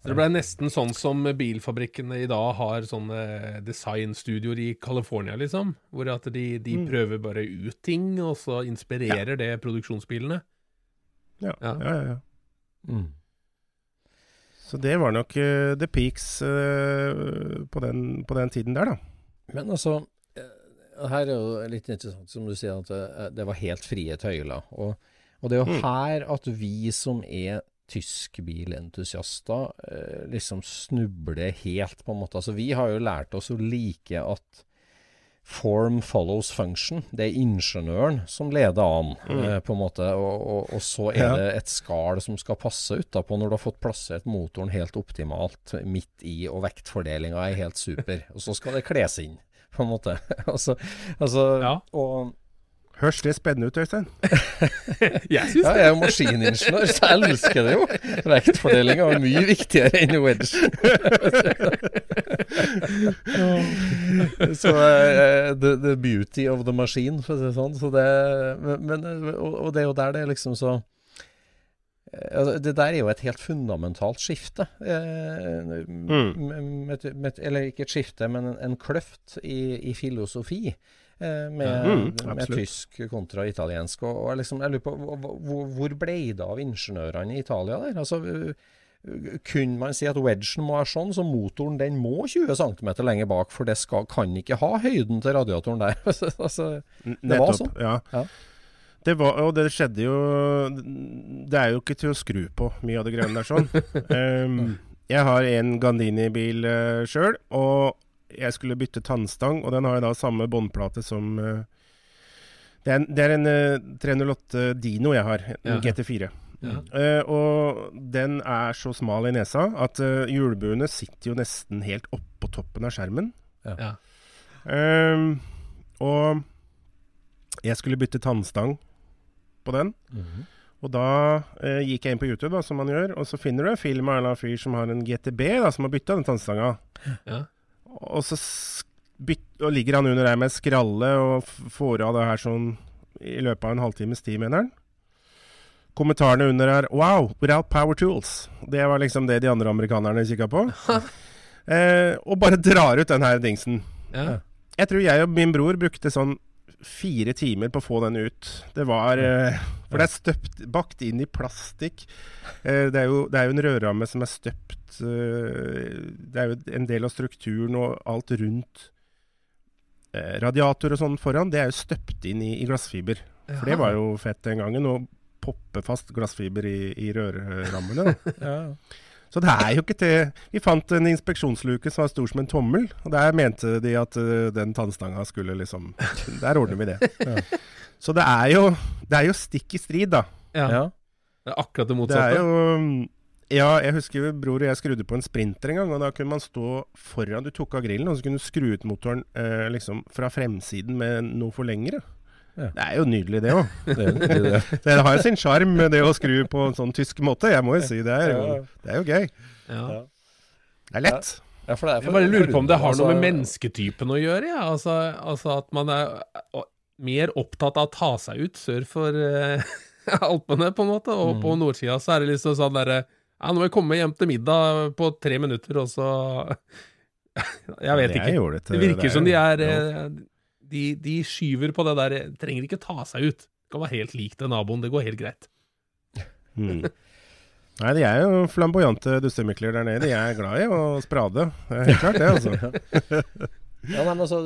Så det ble nesten sånn som bilfabrikkene i dag har sånne designstudioer i California, liksom. Hvor at de, de Mm. prøver bare ut ting, og så inspirerer det produksjonsbilene. Ja, Ja. ja, ja. ja. Mm. Så det var nok uh, the peaks uh, på, den, på den tiden der, da. Men altså, eh, her er jo litt interessant, som du sier, at det, det var helt frie tøyler. Og, og det er jo Mm. her at vi som er tyskbilentusiaster, eh, liksom snubler helt, på en måte. Altså, vi har jo lært oss å like at Form follows function. Det er ingeniøren som leder an, eh, på en måte. Og, og, og så er Ja. det et skall som skal passe utapå når du har fått plassert motoren helt optimalt midt i, og vektfordelinga er helt super. Og så skal det kles inn, på en måte. altså, altså Ja. og Høres det spennende ut, Øystein? Jeg syns ja, jeg er jo maskiningeniør, så jeg elsker det jo. Vektfordelinga er mye viktigere enn wedge. så uh, the, the beauty of the machine, for å si det sånn. Så det, men, og, og det er jo der det er liksom så Det der er jo et helt fundamentalt skifte. Mm. med, med, eller ikke et skifte, men en, en kløft i, i filosofi. eh, Med, Mm, med tysk kontra italiensk. Og, og liksom, jeg lurer på hvor, hvor- ble det av ingeniørene i Italia der? Altså, kunne man si at wedgen må være sånn, så motoren den må 20 cm lenger bak, for det skal, kan ikke ha høyden til radiatoren der. altså, det Det var sånn. Ja. Ja. Det var, og det skjedde jo Det er jo ikke til å skru på, mye av det greiene der sånn. um, jeg har en Gandini-bil uh, sjøl, og jeg skulle bytte tannstang, og den har jo da samme båndplate som uh, Det er en, det er en uh, 308 Dino jeg har, en Ja. GT4. Ja. Uh, og den er så smal i nesa at uh, hjulbuene sitter jo nesten helt oppå toppen av skjermen. Ja. Uh, og jeg skulle bytte tannstang på den. Og da eh, gikk jeg inn på YouTube, da, som man gjør, og så finner du en film av en fyr som har en GTB, da, som har bytta den tannstanga. Ja. Og så byt, og ligger han under der med skralle og får av det her sånn i løpet av en halvtimes tid, mener han. Kommentarene under er 'Wow, without power tools'. Det var liksom det de andre amerikanerne kikka på. eh, og bare drar ut den her dingsen. Ja. Jeg tror jeg og min bror brukte sånn fire timer på å få den ut. Det var eh, For det er støpt bakt inn i plastikk. Eh, det, er jo, det er jo en rødramme som er støpt eh, Det er jo en del av strukturen og alt rundt radiator og sånn foran. Det er jo støpt inn i, i glassfiber. For det var jo fett den gangen. Å poppe fast glassfiber i, i rørrammene. da. Så det er jo ikke til Vi fant en inspeksjonsluke som var stor som en tommel, og der mente de at eh, den tannstanga skulle liksom Der ordner vi det. Så det er jo Det er jo stikk i strid, da. Ja. Ja. Det er akkurat det Det motsatte. er jo Ja, jeg husker bror og jeg skrudde på en sprinter en gang, og da kunne man stå foran Du tok av grillen, og så kunne du skru ut motoren eh, liksom fra fremsiden med noe forlengere. Ja. Det er jo nydelig, det òg. Det, det, Det har jo sin sjarm, det å skru på en sånn tysk måte. Jeg må jo si det er jo, det er jo gøy. Ja. Det er lett. ja, for det er Jeg bare lurer på om det har noe med altså- mennesketypen å gjøre. Ja. Altså, altså at man er mer opptatt av å ta seg ut sør for uh, Alpene, på en måte. Og på nordsida så er det liksom sånn derre Ja, nå må jeg komme hjem til middag på tre minutter, og så Jeg vet ikke. Det, Det virker det er som de er ja. eh, de, de skyver på det der Trenger ikke ta seg ut. Det kan være helt lik til naboen. Det går helt greit. Mm. Nei, de er jo flamboyante dustemikler der nede. De er glad i å sprade. Det er helt klart, det, altså. Ja, nei, men altså,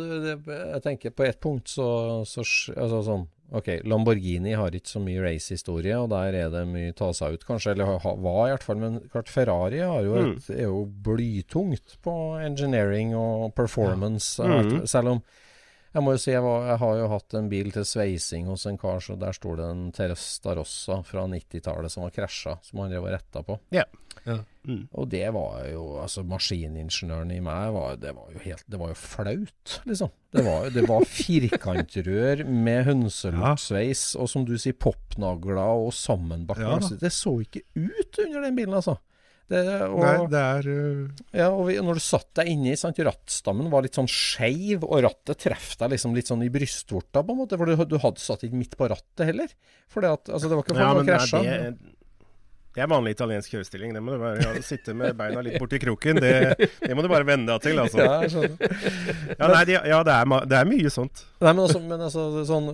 jeg tenker på ett punkt så, så altså, sånn, Ok, Lamborghini har ikke så mye racehistorie, og der er det mye ta seg ut, kanskje. Eller ha, var i hvert fall. Men klart Ferrari har jo et, er jo blytungt på engineering og performance. Mm. Selv om jeg må jo si jeg, var, jeg har jo hatt en bil til sveising hos en kar, så der står det en Teresta Rossa fra 90-tallet som var krasja, som han drev og retta på. Ja. Ja. Mm. Og det var jo Altså, maskiningeniøren i meg var, det var jo helt Det var jo flaut, liksom. Det var, det var firkantrør med hønselokksveis, og som du sier, popnagler og sammenbakt Ja Det så ikke ut under den bilen, altså. Det, og, Nei, det er uh, ja, og vi, når du satt deg inni, sant, rattstammen var litt sånn skeiv, og rattet traff deg liksom litt sånn i brystvorta, på en måte. For du, du hadde satt ikke midt på rattet heller. For det, at, altså, det var ikke for Ja, å krasje. Det, er vanlig italiensk kjørestilling. Det må du bare Ja, sitte med beina litt borti kroken. Det, det må du bare venne deg til, altså. Ja, jeg skjønner. Ja, nei, de, ja det, er, det er mye sånt. Nei, men altså, men altså sånn,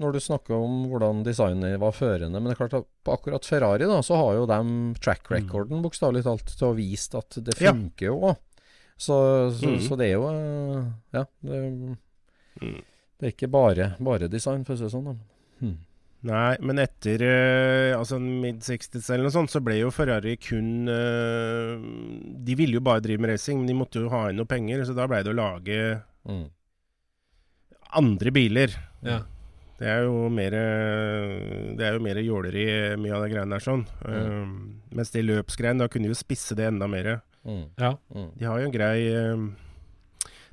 Når du snakker om hvordan designet var førende Men det er klart at på akkurat Ferrari da, så har jo de track recorden bokstavelig talt til å vise at det funker jo òg. Så, så, Mm. så det er jo Ja. Det, Det er ikke bare, bare design, for å si det sånn. da. Hmm. Nei, men etter uh, altså mid-60s eller noe sånt, så ble jo Ferrari kun uh, De ville jo bare drive med racing, men de måtte jo ha inn noe penger, så da ble det å lage Mm. andre biler. Ja. Det er jo mer Det er jo mer jåleri, mye av de greiene der sånn. Mm. Eh, mens det løpsgreiene, da kunne de jo spisse det enda mer. Mm. Ja. Mm. De har jo en grei eh,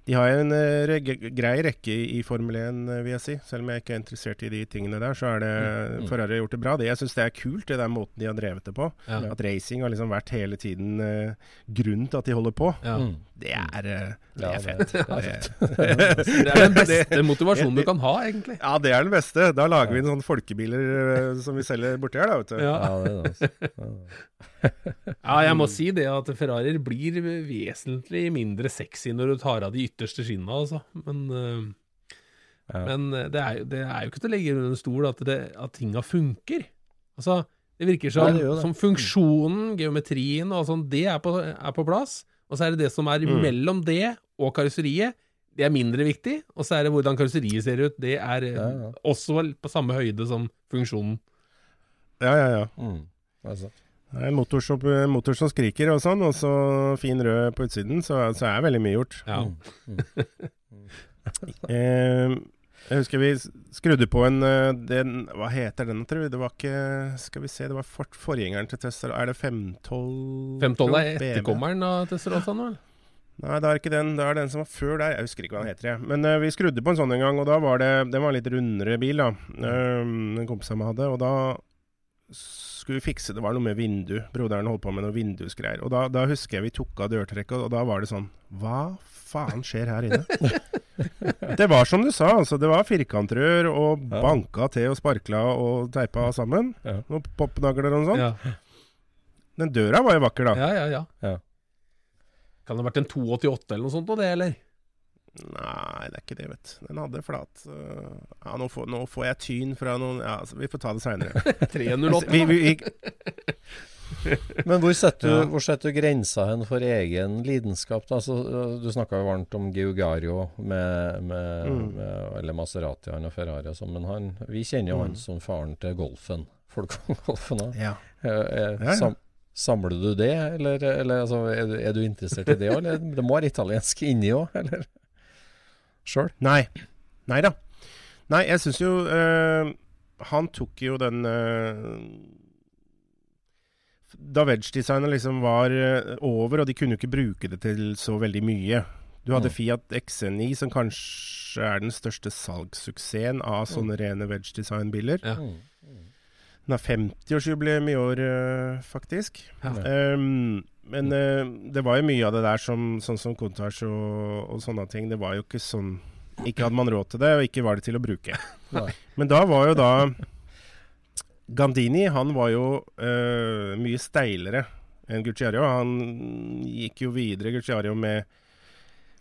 De har jo en eh, grei rekke i Formel 1, eh, vil jeg si. Selv om jeg ikke er interessert i de tingene der, så er det Mm. Ferrari har gjort det bra. Det, jeg syns det er kult, det der måten de har drevet det på. Ja. At racing har liksom vært hele tiden eh, grunnen til at de holder på. Ja. Mm. Det er, eh, det er fett. det er Det- Det er den beste motivasjonen du kan ha, egentlig. Ja, det er den beste. Da lager vi en sånn folkebiler eh, som vi selger borti her, da, vet du. Ja. Ja, jeg må si det at Ferrarier blir vesentlig mindre sexy når du tar av de ytterste skinnene, altså. Men, øh, men det, er, det er jo ikke til å legge under en stol at, det, at tinga funker. Altså, det virker som, Nei, det det. som funksjonen, geometrien og sånn, det er på, er på plass. Og så er det det som er Mm. mellom det og karosseriet, det er mindre viktig. Og så er det hvordan karosseriet ser ut, det er øh, Ja, ja. også på samme høyde som funksjonen. Ja, ja, ja. Mm. Altså. Det er en motor som, motor som skriker og sånn, og så fin rød på utsiden, så, så er veldig mye gjort. Ja. Mm. Eh, jeg husker vi skrudde på en eh, den, Hva heter den, tror jeg? Det var ikke Skal vi se, det var for, forgjengeren til Tesla. Er det 512? 512 er etterkommeren av Tesserottan, vel? Nei, det er ikke den. Det er den som var før der. Jeg husker ikke hva den heter. Jeg. Men uh, vi skrudde på en sånn en gang, og da var det Den var en litt rundere bil, da. Um, en kompis av meg hadde. Og da skulle vi fikse Det var noe med vindu. Broderen holdt på med noe vindusgreier. Og da, da husker jeg vi tok av dørtrekket, og da var det sånn Hva faen skjer her inne? det var som du sa, altså. Det var firkantrør og Ja. banka til og sparkla og teipa sammen. Ja. Noen popnagler og noe sånt. Ja. Den døra var jo vakker, da. Ja, ja, ja. Ja. Kan det ha vært en 288 eller noe sånt, av det, eller? Nei, det er ikke det, vet du. Den hadde flat uh, Ja, nå får, nå får jeg tyn fra noen Ja, altså, vi får ta det seinere. 308. vi, vi, vi, Men hvor setter, du, hvor setter du grensa hen for egen lidenskap? Altså, øh, du snakka jo varmt om Giugario med, med, Mm. med eller Maserati han og Ferrari og sånn, men han, vi kjenner jo han Mm. som faren til golfen. Folk om golfen òg. ja. Eh, Ja, ja. sam, samler du det, eller, eller altså, er, du, er du interessert i det òg? Det må være italiensk inni òg, eller? Sjøl? Nei. Nei da. Nei, jeg syns jo øh, Han tok jo den øh, Da Wedge-designet liksom var øh, over, og de kunne jo ikke bruke det til så veldig mye. Du hadde Mm. Fiat XC9, som kanskje er den største salgssuksessen av sånne rene Wedge-design-biler. Ja. Mm. Den har 50-årsjubileum i år, øh, faktisk. Ja. Um, men uh, det var jo mye av det der som, sånn som Contage og, og sånne ting. Det var jo ikke sånn Ikke hadde man råd til det, og ikke var det til å bruke. Nei. Men da var jo da Gandini han var jo øh, mye steilere enn Gucciario. Han gikk jo videre, Gucciario, med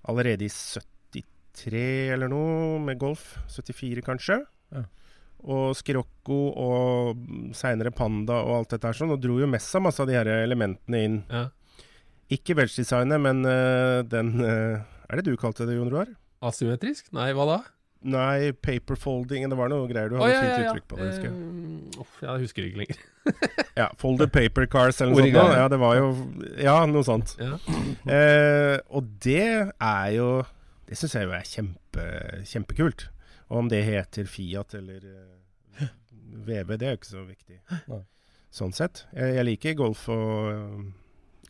allerede i 73 eller noe, med Golf. 74 kanskje. Ja. Og Scirocco og seinere Panda og alt dette her sånn, og dro jo med seg masse av de her elementene inn. Ja. Ikke wedge-designet, men øh, den øh, Er det du kalte det, Jon Roar? Asymmetrisk? Nei, hva da? Nei, paper folding. Det var noe greier du hadde hadde ja, fint ja, ja. uttrykk på det, husker jeg. Eh, oh, jeg husker ikke lenger. Ja, Folded paper cars eller noe sånt. Ja, det var jo Ja, noe sånt. Ja. Eh, og det er jo Det syns jeg jo er kjempe, kjempekult. Og om det heter Fiat eller uh, VB, det er jo ikke så viktig. Nei. Sånn sett. Jeg, jeg liker Golf og eh,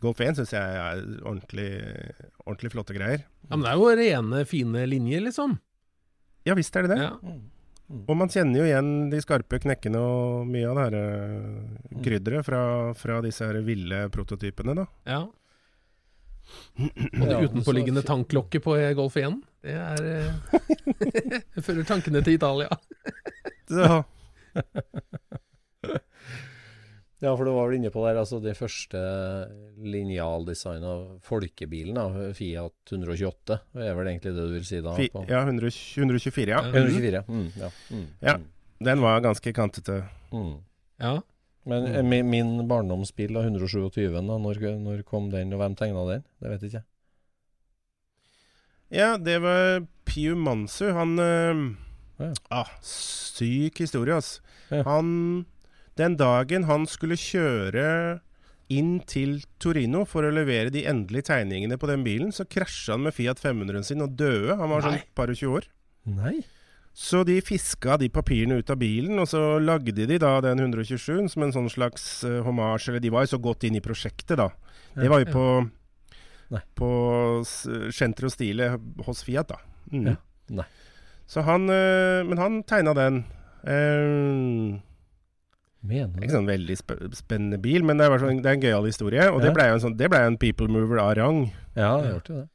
Golf 1 syns jeg er ordentlig, ordentlig flotte greier. ja, Men det er jo rene, fine linjer, liksom. Ja visst er det det. Ja. Mm. Og man kjenner jo igjen de skarpe knekkene og mye av det her eh, krydderet fra, fra disse her ville prototypene, da. ja. Og det Ja, utenpåliggende så- tanklokket på Golf 1, det er eh, Jeg fører tankene til Italia. Så, Ja, for du var vel inne på der, altså det første linjaldesigna av folkebilen, da, Fiat 128, er vel egentlig det du vil si da? fi, på- ja, 100, 124, ja. Ja. 124, mm, ja. Mm, Ja. Den var ganske kantete. Mm. Ja. Men eh, min, min barndomsbil, av 127, da, når, når kom den, og hvem tegna den? Det vet jeg ikke. Ja, det var Piu Mansu. Han, øh, Ah, syk historie, altså. Ja. Han Den dagen han skulle kjøre inn til Torino for å levere de endelige tegningene på den bilen, så krasja han med Fiat 500-en sin og døde. Han var sånn Nei. par og 20 år. Nei. Så de fiska de papirene ut av bilen, og så lagde de da den 127 som en sånn slags uh, hommage. Eller de var jo så godt inn i prosjektet, da. Det var jo på ja. På Centro Stile hos Fiat, da. Mm. Ja. Nei. Så han uh, Men han tegna den. Eh, Mener ikke sånn veldig sp spennende bil, men det er, sånn, det er en gøyal historie. Og Ja. det blei en sånn ble en people mover av rang. Ja, det hørte det.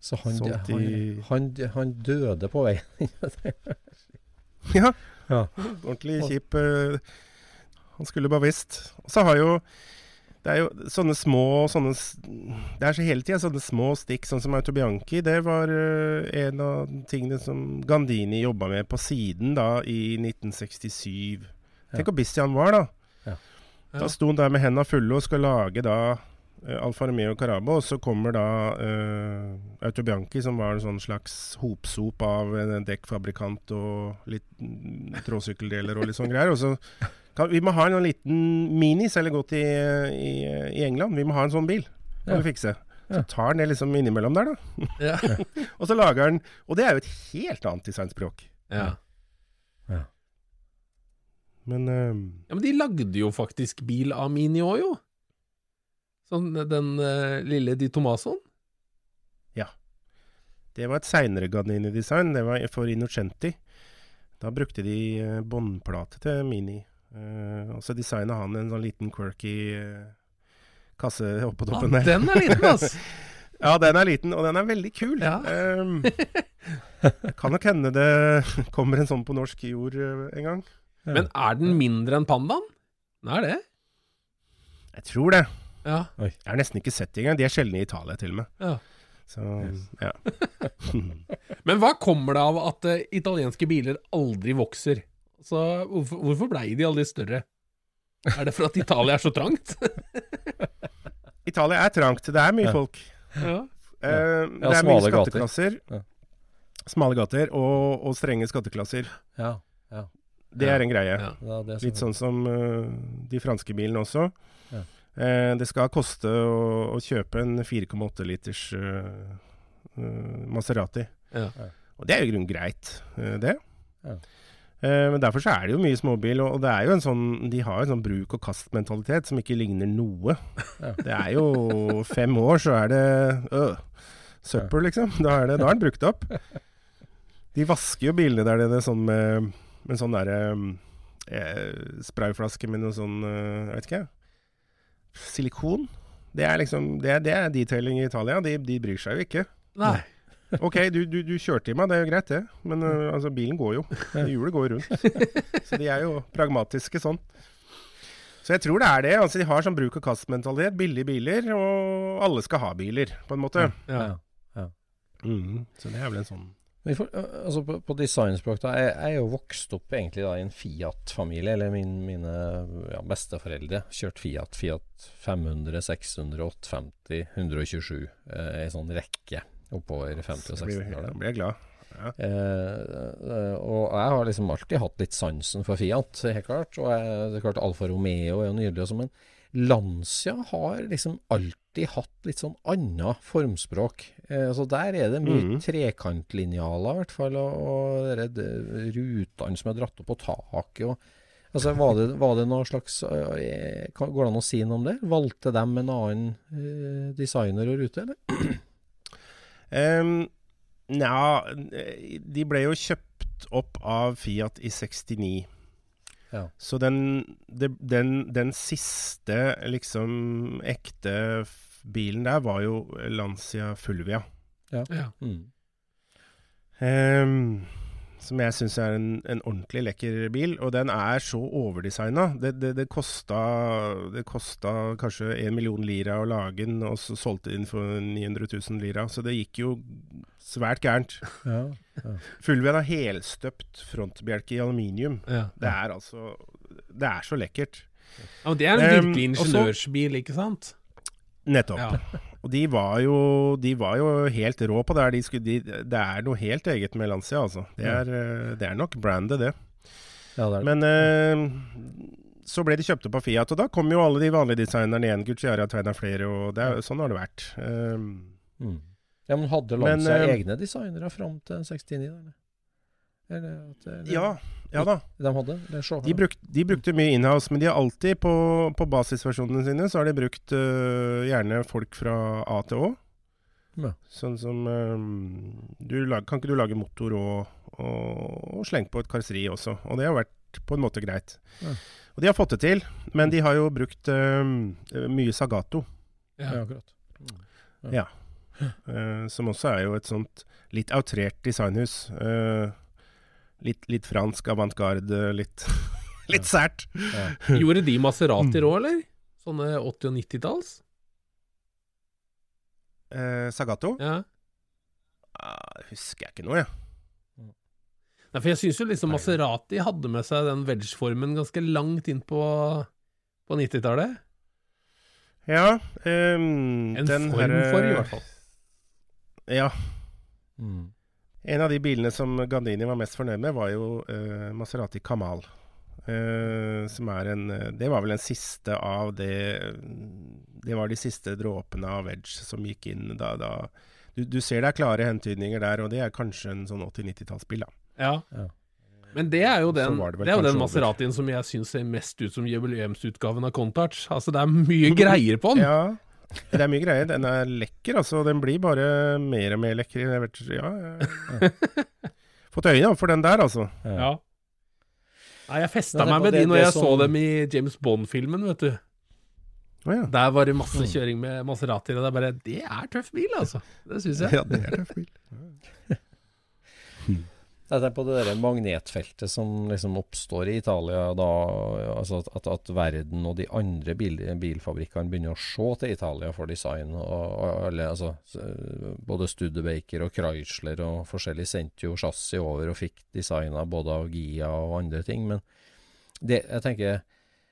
Så han, Solgt han, han, han døde på veien. ja. Ja. Ordentlig kjip. eh, han skulle bare visst. Og så har jo Det er jo sånne små sånne, Det er så hele tida sånne små stikk, sånn som Autobianchi. Det var eh, en av tingene som Gandini jobba med på siden da i 1967. Tenk hvor busy han var, da. Da sto han der med hendene fulle og skal lage da uh, Alfa Romeo Carabo, og så kommer da uh, Autobianchi, som var en sånn slags hopsop av en dekkfabrikant og litt mm, tråsykkeldeler og litt sånn greier. Og så kan, vi må ha en liten Mini, selger godt i, i, i England. Vi må ha en sånn bil. Kan Ja. vi fikse. Så tar han det liksom innimellom der, da. Ja. Og så lager han Og det er jo et helt annet designspråk. Ja. Men uh, ja, men de lagde jo faktisk bil av Mini òg, jo. Sånn den uh, lille Di Tomasoen. det var et seinere Ganini-design. Det var for Innocenti. Da brukte de uh, båndplate til Mini. Og så designa han en sånn liten quirky kasse oppå Ja, toppen der. den er liten, altså! Ja, den er liten, og den er veldig kul. Ja. um, kan nok hende det kommer en sånn på norsk jord en gang. Men er den mindre enn pandaen? Den er det. Jeg tror det. Ja. Jeg har nesten ikke sett det engang. De er sjelden i Italia, til og med. ja. Så ja. Men hva kommer det av at uh, italienske biler aldri vokser? Så hvorfor, hvorfor blei de aldri større? Er det for at Italia er så trangt? Italia er trangt. Det er mye Ja. folk. ja. Eh, det Ja, er mye skatteklasser. gater. Smale gater og, og strenge skatteklasser. Ja. Ja. Det er en greie. Ja. Det er det Litt sånn som uh, de franske bilene også. Ja. Eh, det skal koste å, å kjøpe en 4,8 liters uh, eh, Maserati. Ja. Og det er jo i grunnen greit, det. Ja. Eh, men derfor så er det jo mye småbil, og, og det er jo en sånn De har en sånn bruk-og-kast-mentalitet som ikke ligner noe. Ja. Det er jo fem år, så er det øh, søppel, liksom. Da er, det, da er den brukt opp. De vasker jo bilene der nede sånn med, en sånn derre eh, sprayflaske med noe sånn eh, Jeg vet ikke. Silikon. Det er liksom Det er, det er detailing i Italia. De, de bryr seg jo ikke. Nei. Ok, du, du, du kjørte i meg, det er jo greit det. Men uh, altså, bilen går jo. Hjulet går rundt. Så de er jo pragmatiske sånn. Så jeg tror det er det. Altså, de har sånn bruk og kast-mentalitet. Billige biler, og alle skal ha biler, på en måte. Ja. Mhm. Så det er vel en sånn for, altså på, på designspråk, da. Jeg, jeg er jo vokst opp egentlig da i en Fiat-familie. Eller min, mine ja, besteforeldre kjørte Fiat. Fiat 500, 600, 850, 127. Eh, en sånn rekke oppover 50- og 60-tallet. Nå blir jeg glad. Ja. eh, og jeg har liksom alltid hatt litt sansen for Fiat, helt klart. Og jeg, det er klart Alfa Romeo er jo nydelig, og sånn, men Lancia har liksom alltid hatt litt sånn annet formspråk. Eh, så der er det mye mm. trekantlinjaler, i hvert fall, og, og dere rutene som er dratt opp på taket. og Altså, var det, var det noe slags eh, Går det an å si noe om det? Valgte de en annen eh, designer og rute, eller? Um, Nja, de ble jo kjøpt opp av Fiat i 69. Ja. Så den, den, den siste liksom ekte bilen der var jo Lancia Fulvia. Ja. Mm. Um, som jeg syns er en, en ordentlig lekker bil. Og den er så overdesigna. Det, det, det, kosta, det kosta kanskje en million lira å lage den, og så solgte de den for 900 000 lira. Så det gikk jo svært gærent. Ja. Fulvian har helstøpt frontbjelke i aluminium. Ja. Det er altså Det er så lekkert. Ja, men det er en Um, virkelig ingeniørsbil, ikke sant? Nettopp. Ja. Og de var jo, de var jo helt rå på det her. De de, det er noe helt eget med Lancia, altså. Det er, eh, det er nok brandet, det. Ja, det det. Men eh, så ble de kjøpt opp av Fiat, og da kom jo alle de vanlige designerne igjen. Gucciari har tegna flere, og det er, sånn har det vært. Um, Mm. Ja, men hadde Lancia men, egne designere fram til 69, eller? Eller at, eller, ja, ja da. De De, bruk, de brukte mye inhouse, men de har alltid på, på basisversjonene sine så har de brukt uh, gjerne folk fra A til Å. Ja. Sånn som um, du lag, Kan ikke du lage motor og, og, og slenge på et karosseri også? Og det har vært på en måte greit. Ja. Og de har fått det til, men de har jo brukt um, mye Sagato. Ja, Ja. akkurat. Ja. Uh, som også er jo et sånt litt outrert designhus. Øh, litt, litt fransk avantgarde, litt, litt sært. Ja. Gjorde de Maserati òg, eller? Sånne 80- og 90-talls? Eh, Sagato? Ja. Ah, husker jeg ikke noe, jeg. Nei, for jeg syns jo liksom Maserati hadde med seg den wedge-formen ganske langt inn på, på 90-tallet. Ja. um, En den form for, i hvert fall. Ja. Mm. En av de bilene som Gandini var mest fornøyd med, var jo uh, Maserati Kamal. Uh, som er en eh, Det var vel den siste av det Det var de siste dråpene av Wedge som gikk inn da, da du, du ser det er klare hentydninger der, og det er kanskje en sånn 80-90-tallsbil, da. Ja. Ja. Men det er jo den, det det er jo den. Maseratien som jeg syns ser mest ut som jubileumsutgaven av Contouch. Altså, det er mye greier på den. Ja, det er mye greier. Den er lekker, altså. Den blir bare mer og mer lekker. Jeg vet, ja, ja. Fått øynene for den der, altså. Ja. ja jeg festa meg med det- de når jeg jeg så dem i James Bond-filmen, vet du. Oh, ja. Der var det masse kjøring med Maseratier, og det er bare Det er tøff bil, altså. Det syns jeg. ja, det er tøff bil. Jeg tenker på det der magnetfeltet som liksom oppstår i Italia da, altså at, at, at verden og de andre bil, bilfabrikkene begynner å se til Italia for design. Og, og altså, både Studebaker og Chrysler og forskjellig sendte jo chassis over og fikk designa både av Gia og andre ting. Men det, jeg tenker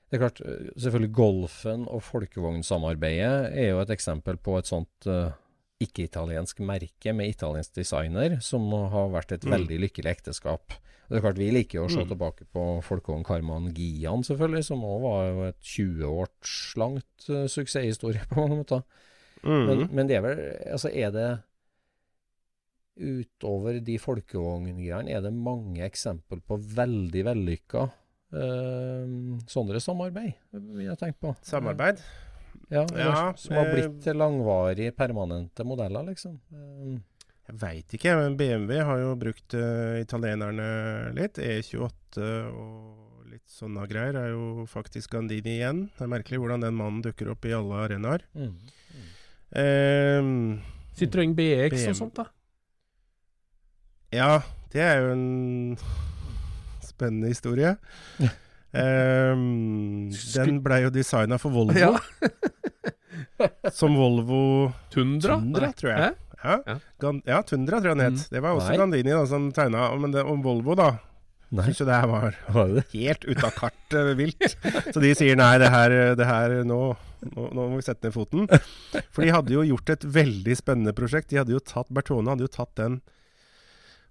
det er klart, selvfølgelig Golfen og folkevognsamarbeidet er jo et eksempel på et sånt eh, ikke-italiensk merke med italiensk designer, som har vært et Mm. veldig lykkelig ekteskap. Det er klart Vi liker å se Mm. tilbake på folkehånd Karman Gian, selvfølgelig, som òg var jo et 20 års langt uh, suksesshistorie på mange måter. Men, Mhm. men det er vel Altså, er det Utover de folkevogngreiene, er det mange eksempel på veldig vellykka uh, sånne samarbeid, vil jeg tenke på. Samarbeid? Ja, Ja, som har eh, blitt til langvarige, permanente modeller, liksom. Eh, Jeg veit ikke, men BMW har jo brukt uh, italienerne litt. E28 og litt sånne greier er jo faktisk Gandini igjen. Det er merkelig hvordan den mannen dukker opp i alle arenaer. mm. Ehm, Citroën BX BM. og sånt, da. ja, det er jo en spennende historie. Ehm, den blei jo designa for Volvo. Ja. som Volvo Tundra? Tundra, tror jeg. Ja, Ja. Tundra tror jeg den het. Mm. Det var også Nei. Gandini da, som tegna. Om Volvo, da, Nei, Synes det her var var det? helt ute av kartet vilt. Så de sier nei, det her, det her nå, nå, nå må vi sette ned foten. For de hadde jo gjort et veldig spennende prosjekt. De hadde jo tatt, Bertone hadde jo tatt den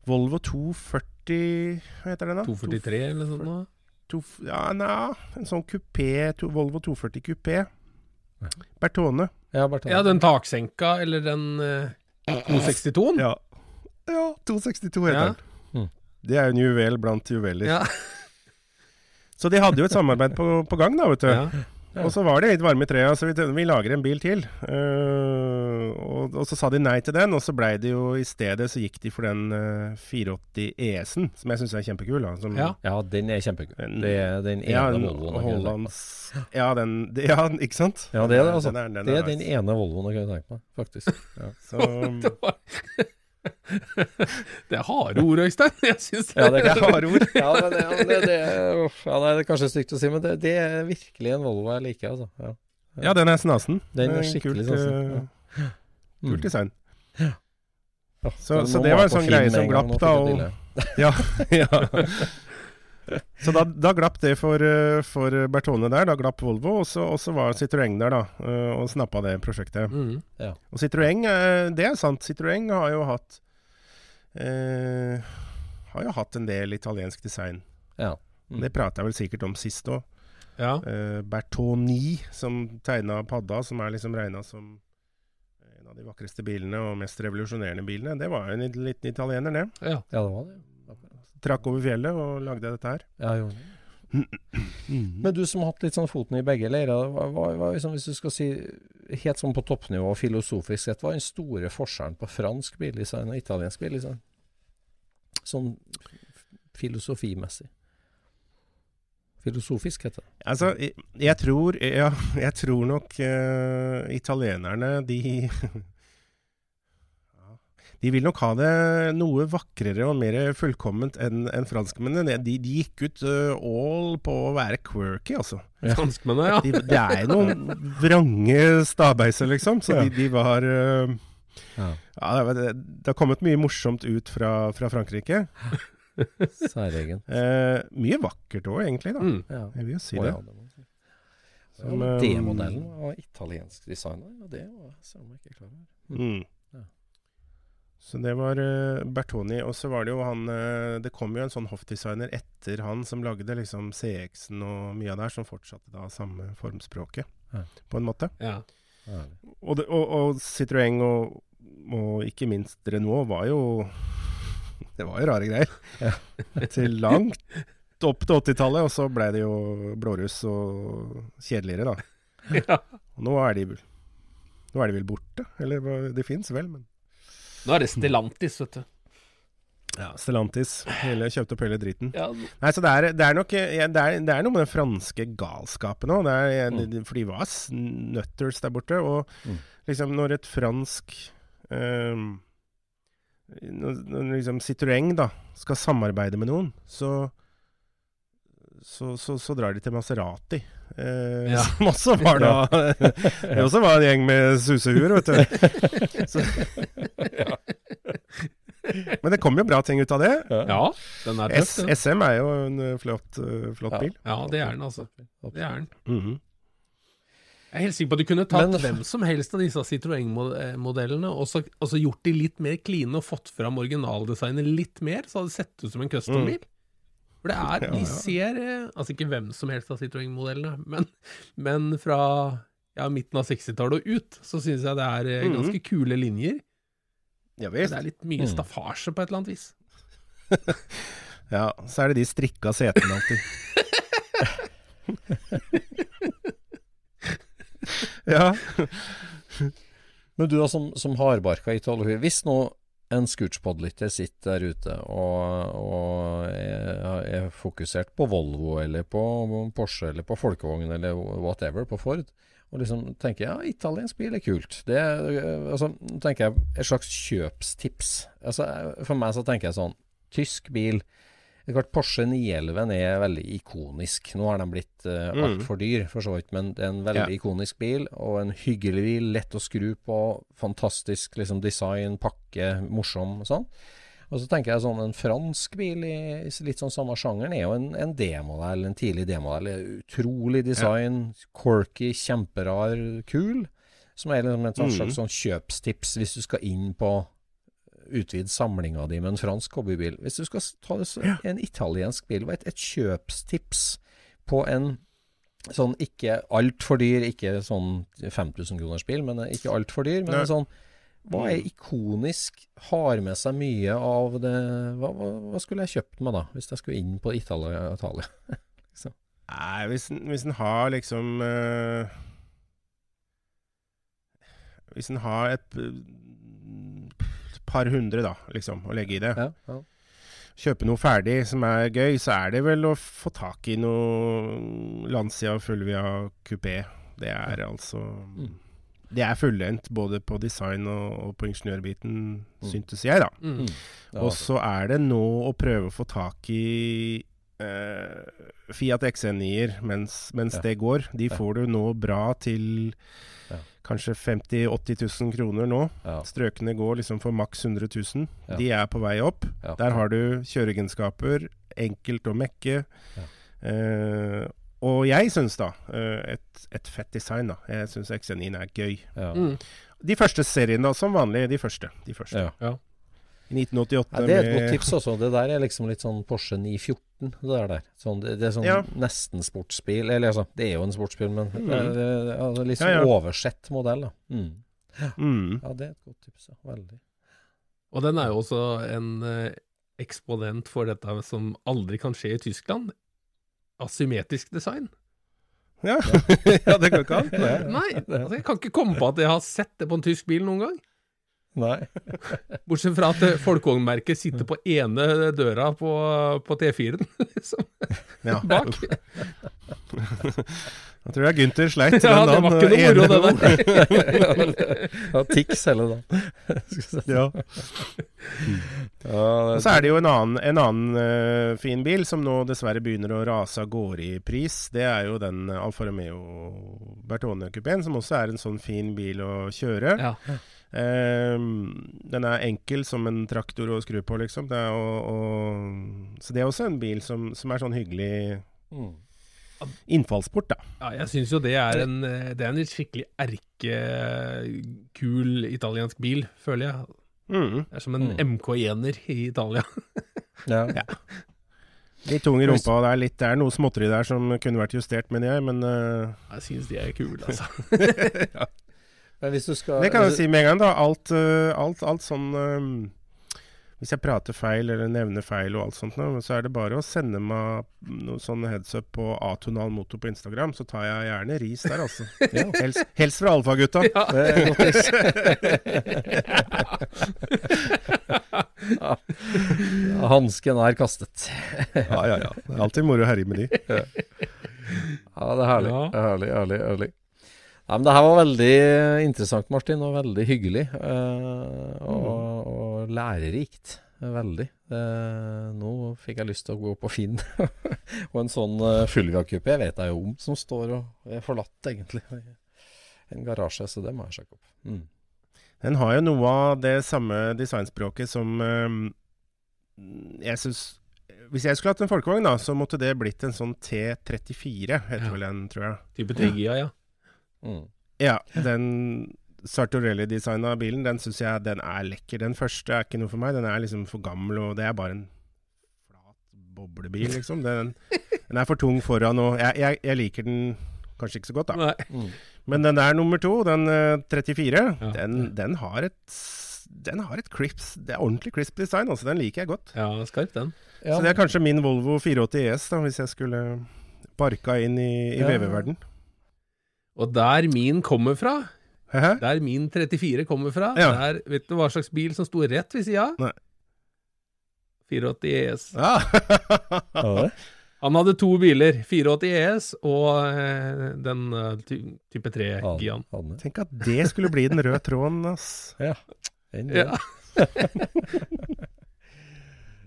Volvo 240 Hva heter den da? 243 eller noe sånt? To, ja, na, en sånn kupé, to, Volvo 240 kupé. Bertone. Ja, Bertone. Ja, den taksenka, eller den eh, 262-en? Ja. ja 262 heter Ja. den. Mm. Det er jo en juvel blant juveler. Ja. Så de hadde jo et samarbeid på, på gang, da, vet du. Ja. Og så var det litt varme i trea, så vi, vi lager en bil til. Eh, og, og så sa de nei til den, og så blei det jo i stedet så gikk de for den uh, 480 ES-en, som jeg syns er kjempekul. Da, som, Ja. Ja, den er kjempekul. Den- Det er den ene Ja, Volvoen. Hollands Ja, den det, Ja, ikke sant? Ja, det er det, altså. Den er, den Det er er den ene Volvoen jeg kunne tenke meg, faktisk. Ja. Så, Det er harde ord, Øystein. Jeg syns Ja, det er harde ord. Ja, men det, det, det, uff, ja, det er kanskje stygt å si, men det, det er virkelig en Volvo jeg liker. Altså. Ja. ja, den er snasen. Den er Eh, skikkelig snasen, eh. Kult design. Ja, Så, så det var en sånn greie som glapp, da. Og, ja, ja. Så da, da glapp det for, eh, for Bertone der. Da glapp Volvo, og så, og så var Citroën der, da, eh, og snappa det prosjektet. Mm. Og Citroën, eh, det er sant. Citroën har jo hatt eh, Har jo hatt en del italiensk design. Ja. Mm. Det prata jeg vel sikkert om sist òg. Ja. Eh, Bertoni, som tegna padda, som er liksom regna som av de vakreste bilene og mest revolusjonerende bilene, det var jo en liten italiener, det. ja. ja, det var det. Trakk over fjellet og lagde dette her. Ja, jo. Men du som har hatt litt sånn foten i begge leirer, hva, hva, hva, liksom, hvis du skal si helt sånn på toppnivå filosofisk sett, hva er den store forskjellen på fransk bildesign og italiensk bildesign? Sånn filosofimessig. Filosofisk, heter det. Altså, jeg, jeg tror Ja, jeg tror nok uh, italienerne, de De vil nok ha det noe vakrere og mer fullkomment enn en franskmennene. De, de gikk ut uh, all på å være quirky, altså. Franskmennene, ja. De, det er jo noen vrange stabeiser, liksom. Så de, de var uh, Ja. Ja, det har kommet mye morsomt ut fra, fra Frankrike. Særegen. Eh, mye vakkert òg, egentlig. da Mm. Ja. Jeg vil jo si oh, det. ja, det. Som, ja, eh, D-modellen var italiensk designer, og det var søren meg ikke klar over. Mm. Ja. Så det var uh, Bertoni. Og så var det jo han uh, Det kom jo en sånn hoffdesigner etter han som lagde liksom CX-en og mye av det her, som fortsatte da samme formspråket, Ja. på en måte. ja. Og, det, og, og Citroën og, og ikke minst Renault var jo Det var jo rare greier. Til langt opp til 80-tallet, og så ble det jo blåruss og kjedeligere, da. ja. Nå er de Nå er de vel borte? Eller de fins vel, men Nå er det Stellantis, vet du. Ja, Stellantis. Hele, kjøpte opp hele driten. Ja, Nei, så det er, det er nok ja, det, er, det er noe med den franske galskapen òg. Mm. For de var nutters der borte. Og Mm. liksom når et fransk ehm, når, når liksom Citroën da skal samarbeide med noen, så så, så, så drar de til Maserati. Eh, Ja. Som også var da Det også var en gjeng med susehuer, vet du. Så, Men det kommer jo bra ting ut av det. ja den er tøff. SM er jo en eh, flott, eh, flott bil. Ja, det er den, altså. Det er den. Mhm. Jeg er helt sikker på at du kunne tatt Men- hvem som helst av disse Citroën-modellene og så gjort de litt mer kline og fått fram originaldesignet litt mer, så hadde det sett ut som en custom-bil. For det er, de ser eh, Altså ikke hvem som helst av Citroën-modellene, men, men fra ja, midten av 60-tallet og ut, så syns jeg det er eh, Mhm. ganske kule linjer. Ja det er litt mye Mm. staffasje på et eller annet vis. Ja, så er det de strikka setene alltid. ja. Men du da, som, som hardbarka italiensk Hvis nå en scootspodlytter sitter der ute og, og er, er fokusert på Volvo eller på Porsche eller på folkevogn eller whatever, på Ford, og liksom tenker ja, italiensk bil er kult. Det er, altså, tenker jeg et slags kjøpstips. Altså, for meg så tenker jeg sånn Tysk bil det er klart Porsche 911 er veldig ikonisk. Nå har den blitt uh, Mm. altfor dyr, for så vidt, men det er en veldig Ja. ikonisk bil, og en hyggelig bil, lett å skru på, fantastisk liksom, design, pakke, morsom og sånn. Og så tenker jeg sånn, en fransk bil i litt sånn samme sjangeren er jo en, en D-modell, en tidlig D-modell. Utrolig design, quirky, kjemperar, kul. Som er liksom et slags Mm. sånn kjøpstips hvis du skal inn på utvide samlinga di med en fransk hobbybil. Hvis du skal ta en italiensk bil, et, et kjøpstips på en sånn ikke altfor dyr, ikke sånn 5000 kroners bil, men ikke altfor dyr, men Nei. en sånn hva er ikonisk, har med seg mye av det Hva, hva, hva skulle jeg kjøpt meg da, hvis jeg skulle inn på Italia? Italia? Nei, hvis en, hvis en har liksom eh, Hvis en har et eh, par hundre, da, liksom, å legge i det. Ja, ja. Kjøpe noe ferdig som er gøy, så er det vel å få tak i noe Lancia Fulvia Coupé. Det er altså Mm. Det er fullendt både på design og, og på ingeniørbiten, Mm. syntes jeg, da. Mm. Og så er det nå å prøve å få tak i eh, Fiat XN9-er mens, mens Ja. det går. De får du nå bra til Ja. Kanskje 50 000-80 000 kroner nå. ja, Strøkene går liksom for maks 100 000. Ja. De er på vei opp. ja. Der har du kjøreegenskaper, enkelt å mekke. Eh, og jeg syns da eh, et, et fett design. da. Jeg syns XC9 er gøy. Ja. Mm. De første seriene, da, som vanlig. De første. De første. Ja. Ja. I 1988 Ja, det er et godt tips også. Det der er liksom litt sånn Porsche 914. Det der. der. Sånn, det, det er sånn Ja. nesten sportsbil. Eller altså, det er jo en sportsbil, men det er, det er, altså, litt Ja, sånn ja. oversett modell. da. Mm. Mm. Ja, det er et godt tips. Ja. Veldig. Og den er jo også en eh, eksponent for dette som aldri kan skje i Tyskland. Asymmetrisk design. Ja. ja, det går ikke an. Nei, altså, jeg kan ikke komme på at jeg har sett det på en tysk bil noen gang. Nei. Bortsett fra at folkevognmerket sitter på ene døra på, på T4-en, liksom, Ja. bak. Jeg tror jeg Gunther sleit Ja, den det var ikke noe moro, det der. Ja, Tix hele dagen. Ja. Ja, Og så er det jo en annen, en annen uh, fin bil som nå dessverre begynner å rase av gårde i pris. Det er jo den Alfa Romeo Bertone-kupeen, som også er en sånn fin bil å kjøre. Ja. Ehm, den er enkel som en traktor å skru på, liksom. Det er, å og, så det er også en bil som, som er sånn hyggelig Mm. innfallsport, da. Ja, jeg syns jo det er en, det er en skikkelig erkekul italiensk bil, føler jeg. Mm. Det er som en Mm. MK1-er i Italia. Ja. Litt tung i rumpa, det er, litt, det er noe småtteri der som kunne vært justert, mener jeg, men uh... Jeg syns de er kule, altså. Men hvis du skal Det kan jeg si med en gang, da. Alt, eh, alt, alt sånn eh, Hvis jeg prater feil eller nevner feil og alt sånt, så er det bare å sende meg noe sånn heads up på Atonal Motor på Instagram, så tar jeg gjerne ris der, altså. helst, helst fra alfagutta. Det er godt tips. ja. Hansken er kastet. Ja, ja, ja. Det er alltid moro å herje med de. Ja, det er herlig. Ja. Det er herlig, herlig, herlig. Nei, men det her var veldig interessant, Martin, og veldig hyggelig. Uh, og, og lærerikt. Veldig. Uh, nå fikk jeg lyst til å gå på Finn. og en sånn uh, Fulga-kupé vet jeg jo om, som står og er forlatt, egentlig. En garasje, så det må jeg sjekke opp. Mm. Den har jo noe av det samme designspråket som eh, jeg syns Hvis jeg skulle hatt en folkevogn, da, så måtte det blitt en sånn T34, heter Ja. vel den, tror jeg. Type Tegia, ja. Mm. Ja, den Sartorelli-designa bilen, den syns jeg den er lekker. Den første er ikke noe for meg. Den er liksom for gammel, og det er bare en flat boblebil, liksom. Den, den er for tung foran, og jeg, jeg, jeg liker den kanskje ikke så godt, da. Nei. Mm. Men den der nummer to, den eh, 34, Ja. den, den har et den har et crisp, det er ordentlig crisp design, altså. Den liker jeg godt. Ja, skarp den. Ja, Så det er kanskje min Volvo 480 ES, da, hvis jeg skulle barka inn i, i Ja. VV-verden. Og der min kommer fra, Hæ? der min 34 kommer fra, Ja. der vet du hva slags bil som sto rett ved sida? Nei. 480 ES. Ja. Ja. Han hadde to biler, 480 ES og eh, den eh, type 3-Gian. Tenk at det skulle bli den røde tråden, ass. Ja. Ja.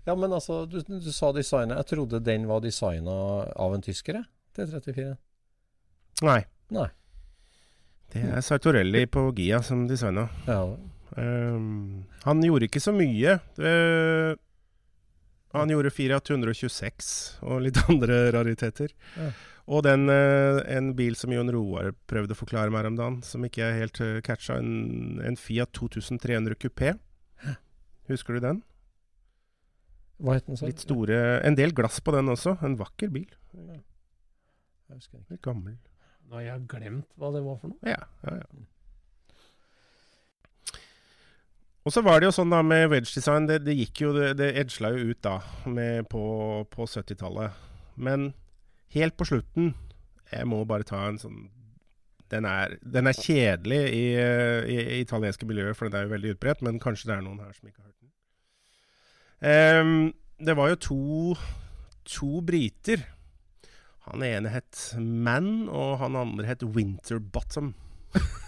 Ja, men altså, du, du sa designet. Jeg trodde den var designa av en tysker, jeg. T34. Nei. Nei. Det er Sartorelli på Gia som designa. Ja, Um, han gjorde ikke så mye. Eh, han gjorde Fiat 126 og litt andre rariteter. Ja. Og den, eh, en bil som Jon Roar prøvde å forklare meg om dagen, som ikke jeg helt uh, catcha, en, en Fiat 2300 kupé. Husker du den? Hva het den? så? Litt store En del glass på den også. En vakker bil. Jeg husker ikke. Litt gammel. Nå har jeg glemt hva det var for noe. Ja, ja, ja. Og så var det jo sånn da med wedge design, det, det gikk jo, det, det edgela jo ut da med på, på 70-tallet. Men helt på slutten Jeg må bare ta en sånn Den er, den er kjedelig i, i, i italienske miljøer, for den er jo veldig utbredt, men kanskje det er noen her som ikke har hørt den. Um, det var jo to, to briter. Han ene het Man, og han andre het Winterbottom.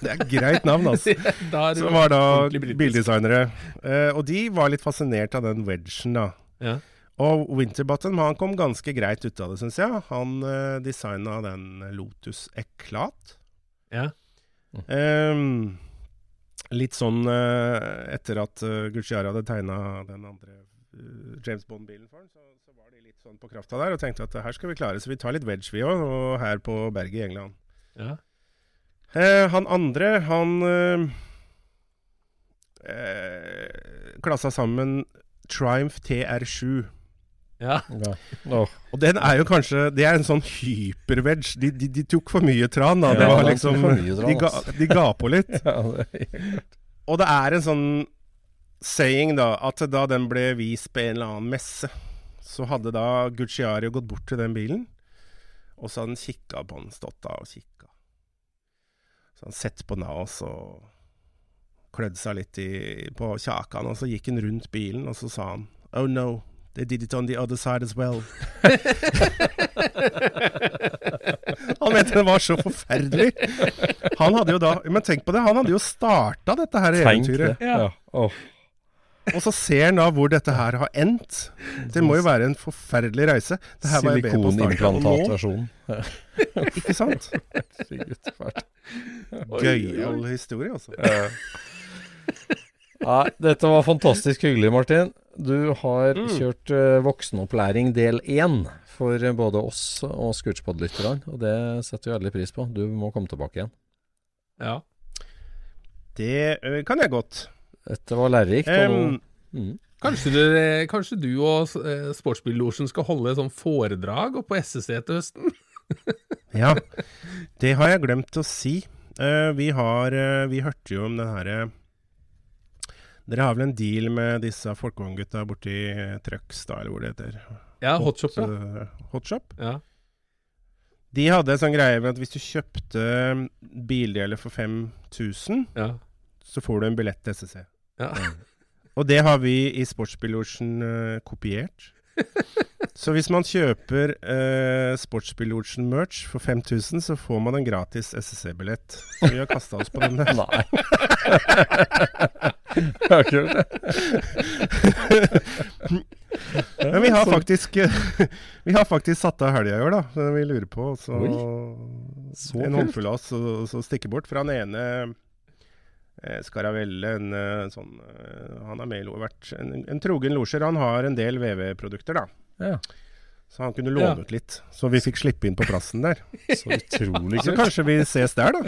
Det er et greit navn, altså. Som var da bildesignere. Eh, og de var litt fascinert av den wedgen, da. Ja. Og Winterbottom han kom ganske greit ut av det, syns jeg. Han uh, designa den Lotus Eklat. Ja. Ehm, litt sånn eh, etter at uh, Gucciara hadde tegna den andre James Bond-bilen for han, så, så, var de litt sånn på krafta der og tenkte at her skal vi klare, så vi tar litt wedge vi òg, og her på berget i England. Ja. Eh, han andre, han eh, eh, klassa sammen Triumph TR7. Ja. Ja. Oh. Og den er jo kanskje Det er en sånn hyperveg. De, de, de tok for mye tran, da. Det Ja, var liksom de, ga, de ga på litt. Ja, det Og det er en sånn saying, da, at da den ble vist på en eller annen messe, så hadde da Gucciario gått bort til den bilen, og så hadde han kikka på den, stått da og kikka. Så han sett på oss og klødde seg litt i, på kjakan, og så gikk han rundt bilen, og så sa han Oh no, they did it on the other side as well. han mente den var så forferdelig. Han hadde jo da Men tenk på det, han hadde jo starta dette her Tenk det. Ja. Ja. Åh. Og så ser han da hvor dette her har endt. Det må jo være en forferdelig reise. Nå, ikke sant? Gøyal historie, altså. Nei, dette var fantastisk hyggelig, Martin. Du har Mm. kjørt uh, voksenopplæring del én for eh, både oss og Scootspod-lytterne, og det setter vi veldig pris på. Du må komme tilbake igjen. ja. Det uh, kan jeg godt. Dette var lærerikt. Um, mm. Kanskje, du, kanskje du og eh, Sportsbillosjen skal holde et sånt foredrag oppe på SSC til høsten? ja, det har jeg glemt å si. Uh, vi har uh, Vi hørte jo om den herre Dere har vel en deal med disse folkevogngutta borti uh, Trøgstad, eller hvor det heter? Ja, Hotshop, ja. eh, Hotshop. ja. De hadde en sånn greie med at hvis du kjøpte bildeler for 5000, ja. Så får du en billett til SSC. ja. Og det har vi i Sportsbillosjen uh, kopiert. Så hvis man kjøper uh, Sportsbillosjen-merch for 5000, så får man en gratis SSC-billett. Så vi har kasta oss på den der. Nei. Det er kult, det. Men vi har faktisk Vi har faktisk satt av helga i år, da. Vi lurer på så, Så En håndfull av oss så, så stikker bort. fra den ene eh, Scaravelle, en eh, sånn eh, Han er med i vært en, en trogen losjer. Han har en del VV-produkter, da. Ja. Så han kunne låne Ja. ut litt. Så vi fikk slippe inn på plassen der. Så utrolig Så kanskje vi ses der, da.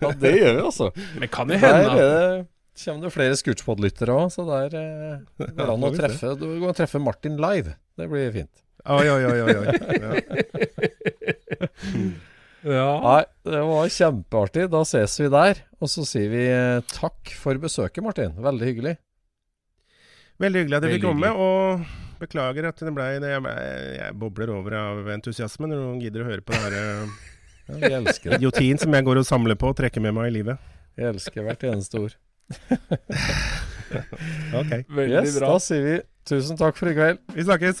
Ja, det gjør vi, altså. Men kan jo hende Der det, kommer det flere Scootspod-lyttere òg, så der eh, går det an å treffe Du går an å treffe Martin live. Det blir fint. Oi, oi, oi. oi, oi. Ja. Ja. Nei, det var kjempeartig. Da ses vi der. Og så sier vi eh, takk for besøket, Martin. Veldig hyggelig. Veldig hyggelig at jeg fikk komme. Og beklager at det ble det. Jeg, jeg bobler over av entusiasme når noen gidder å høre på det her eh, Ja, vi elsker det. idiotien som jeg går og samler på og trekker med meg i livet. Jeg elsker hvert eneste ord. Ok, Veldig Yes, bra. da sier vi tusen takk for i kveld. vi snakkes.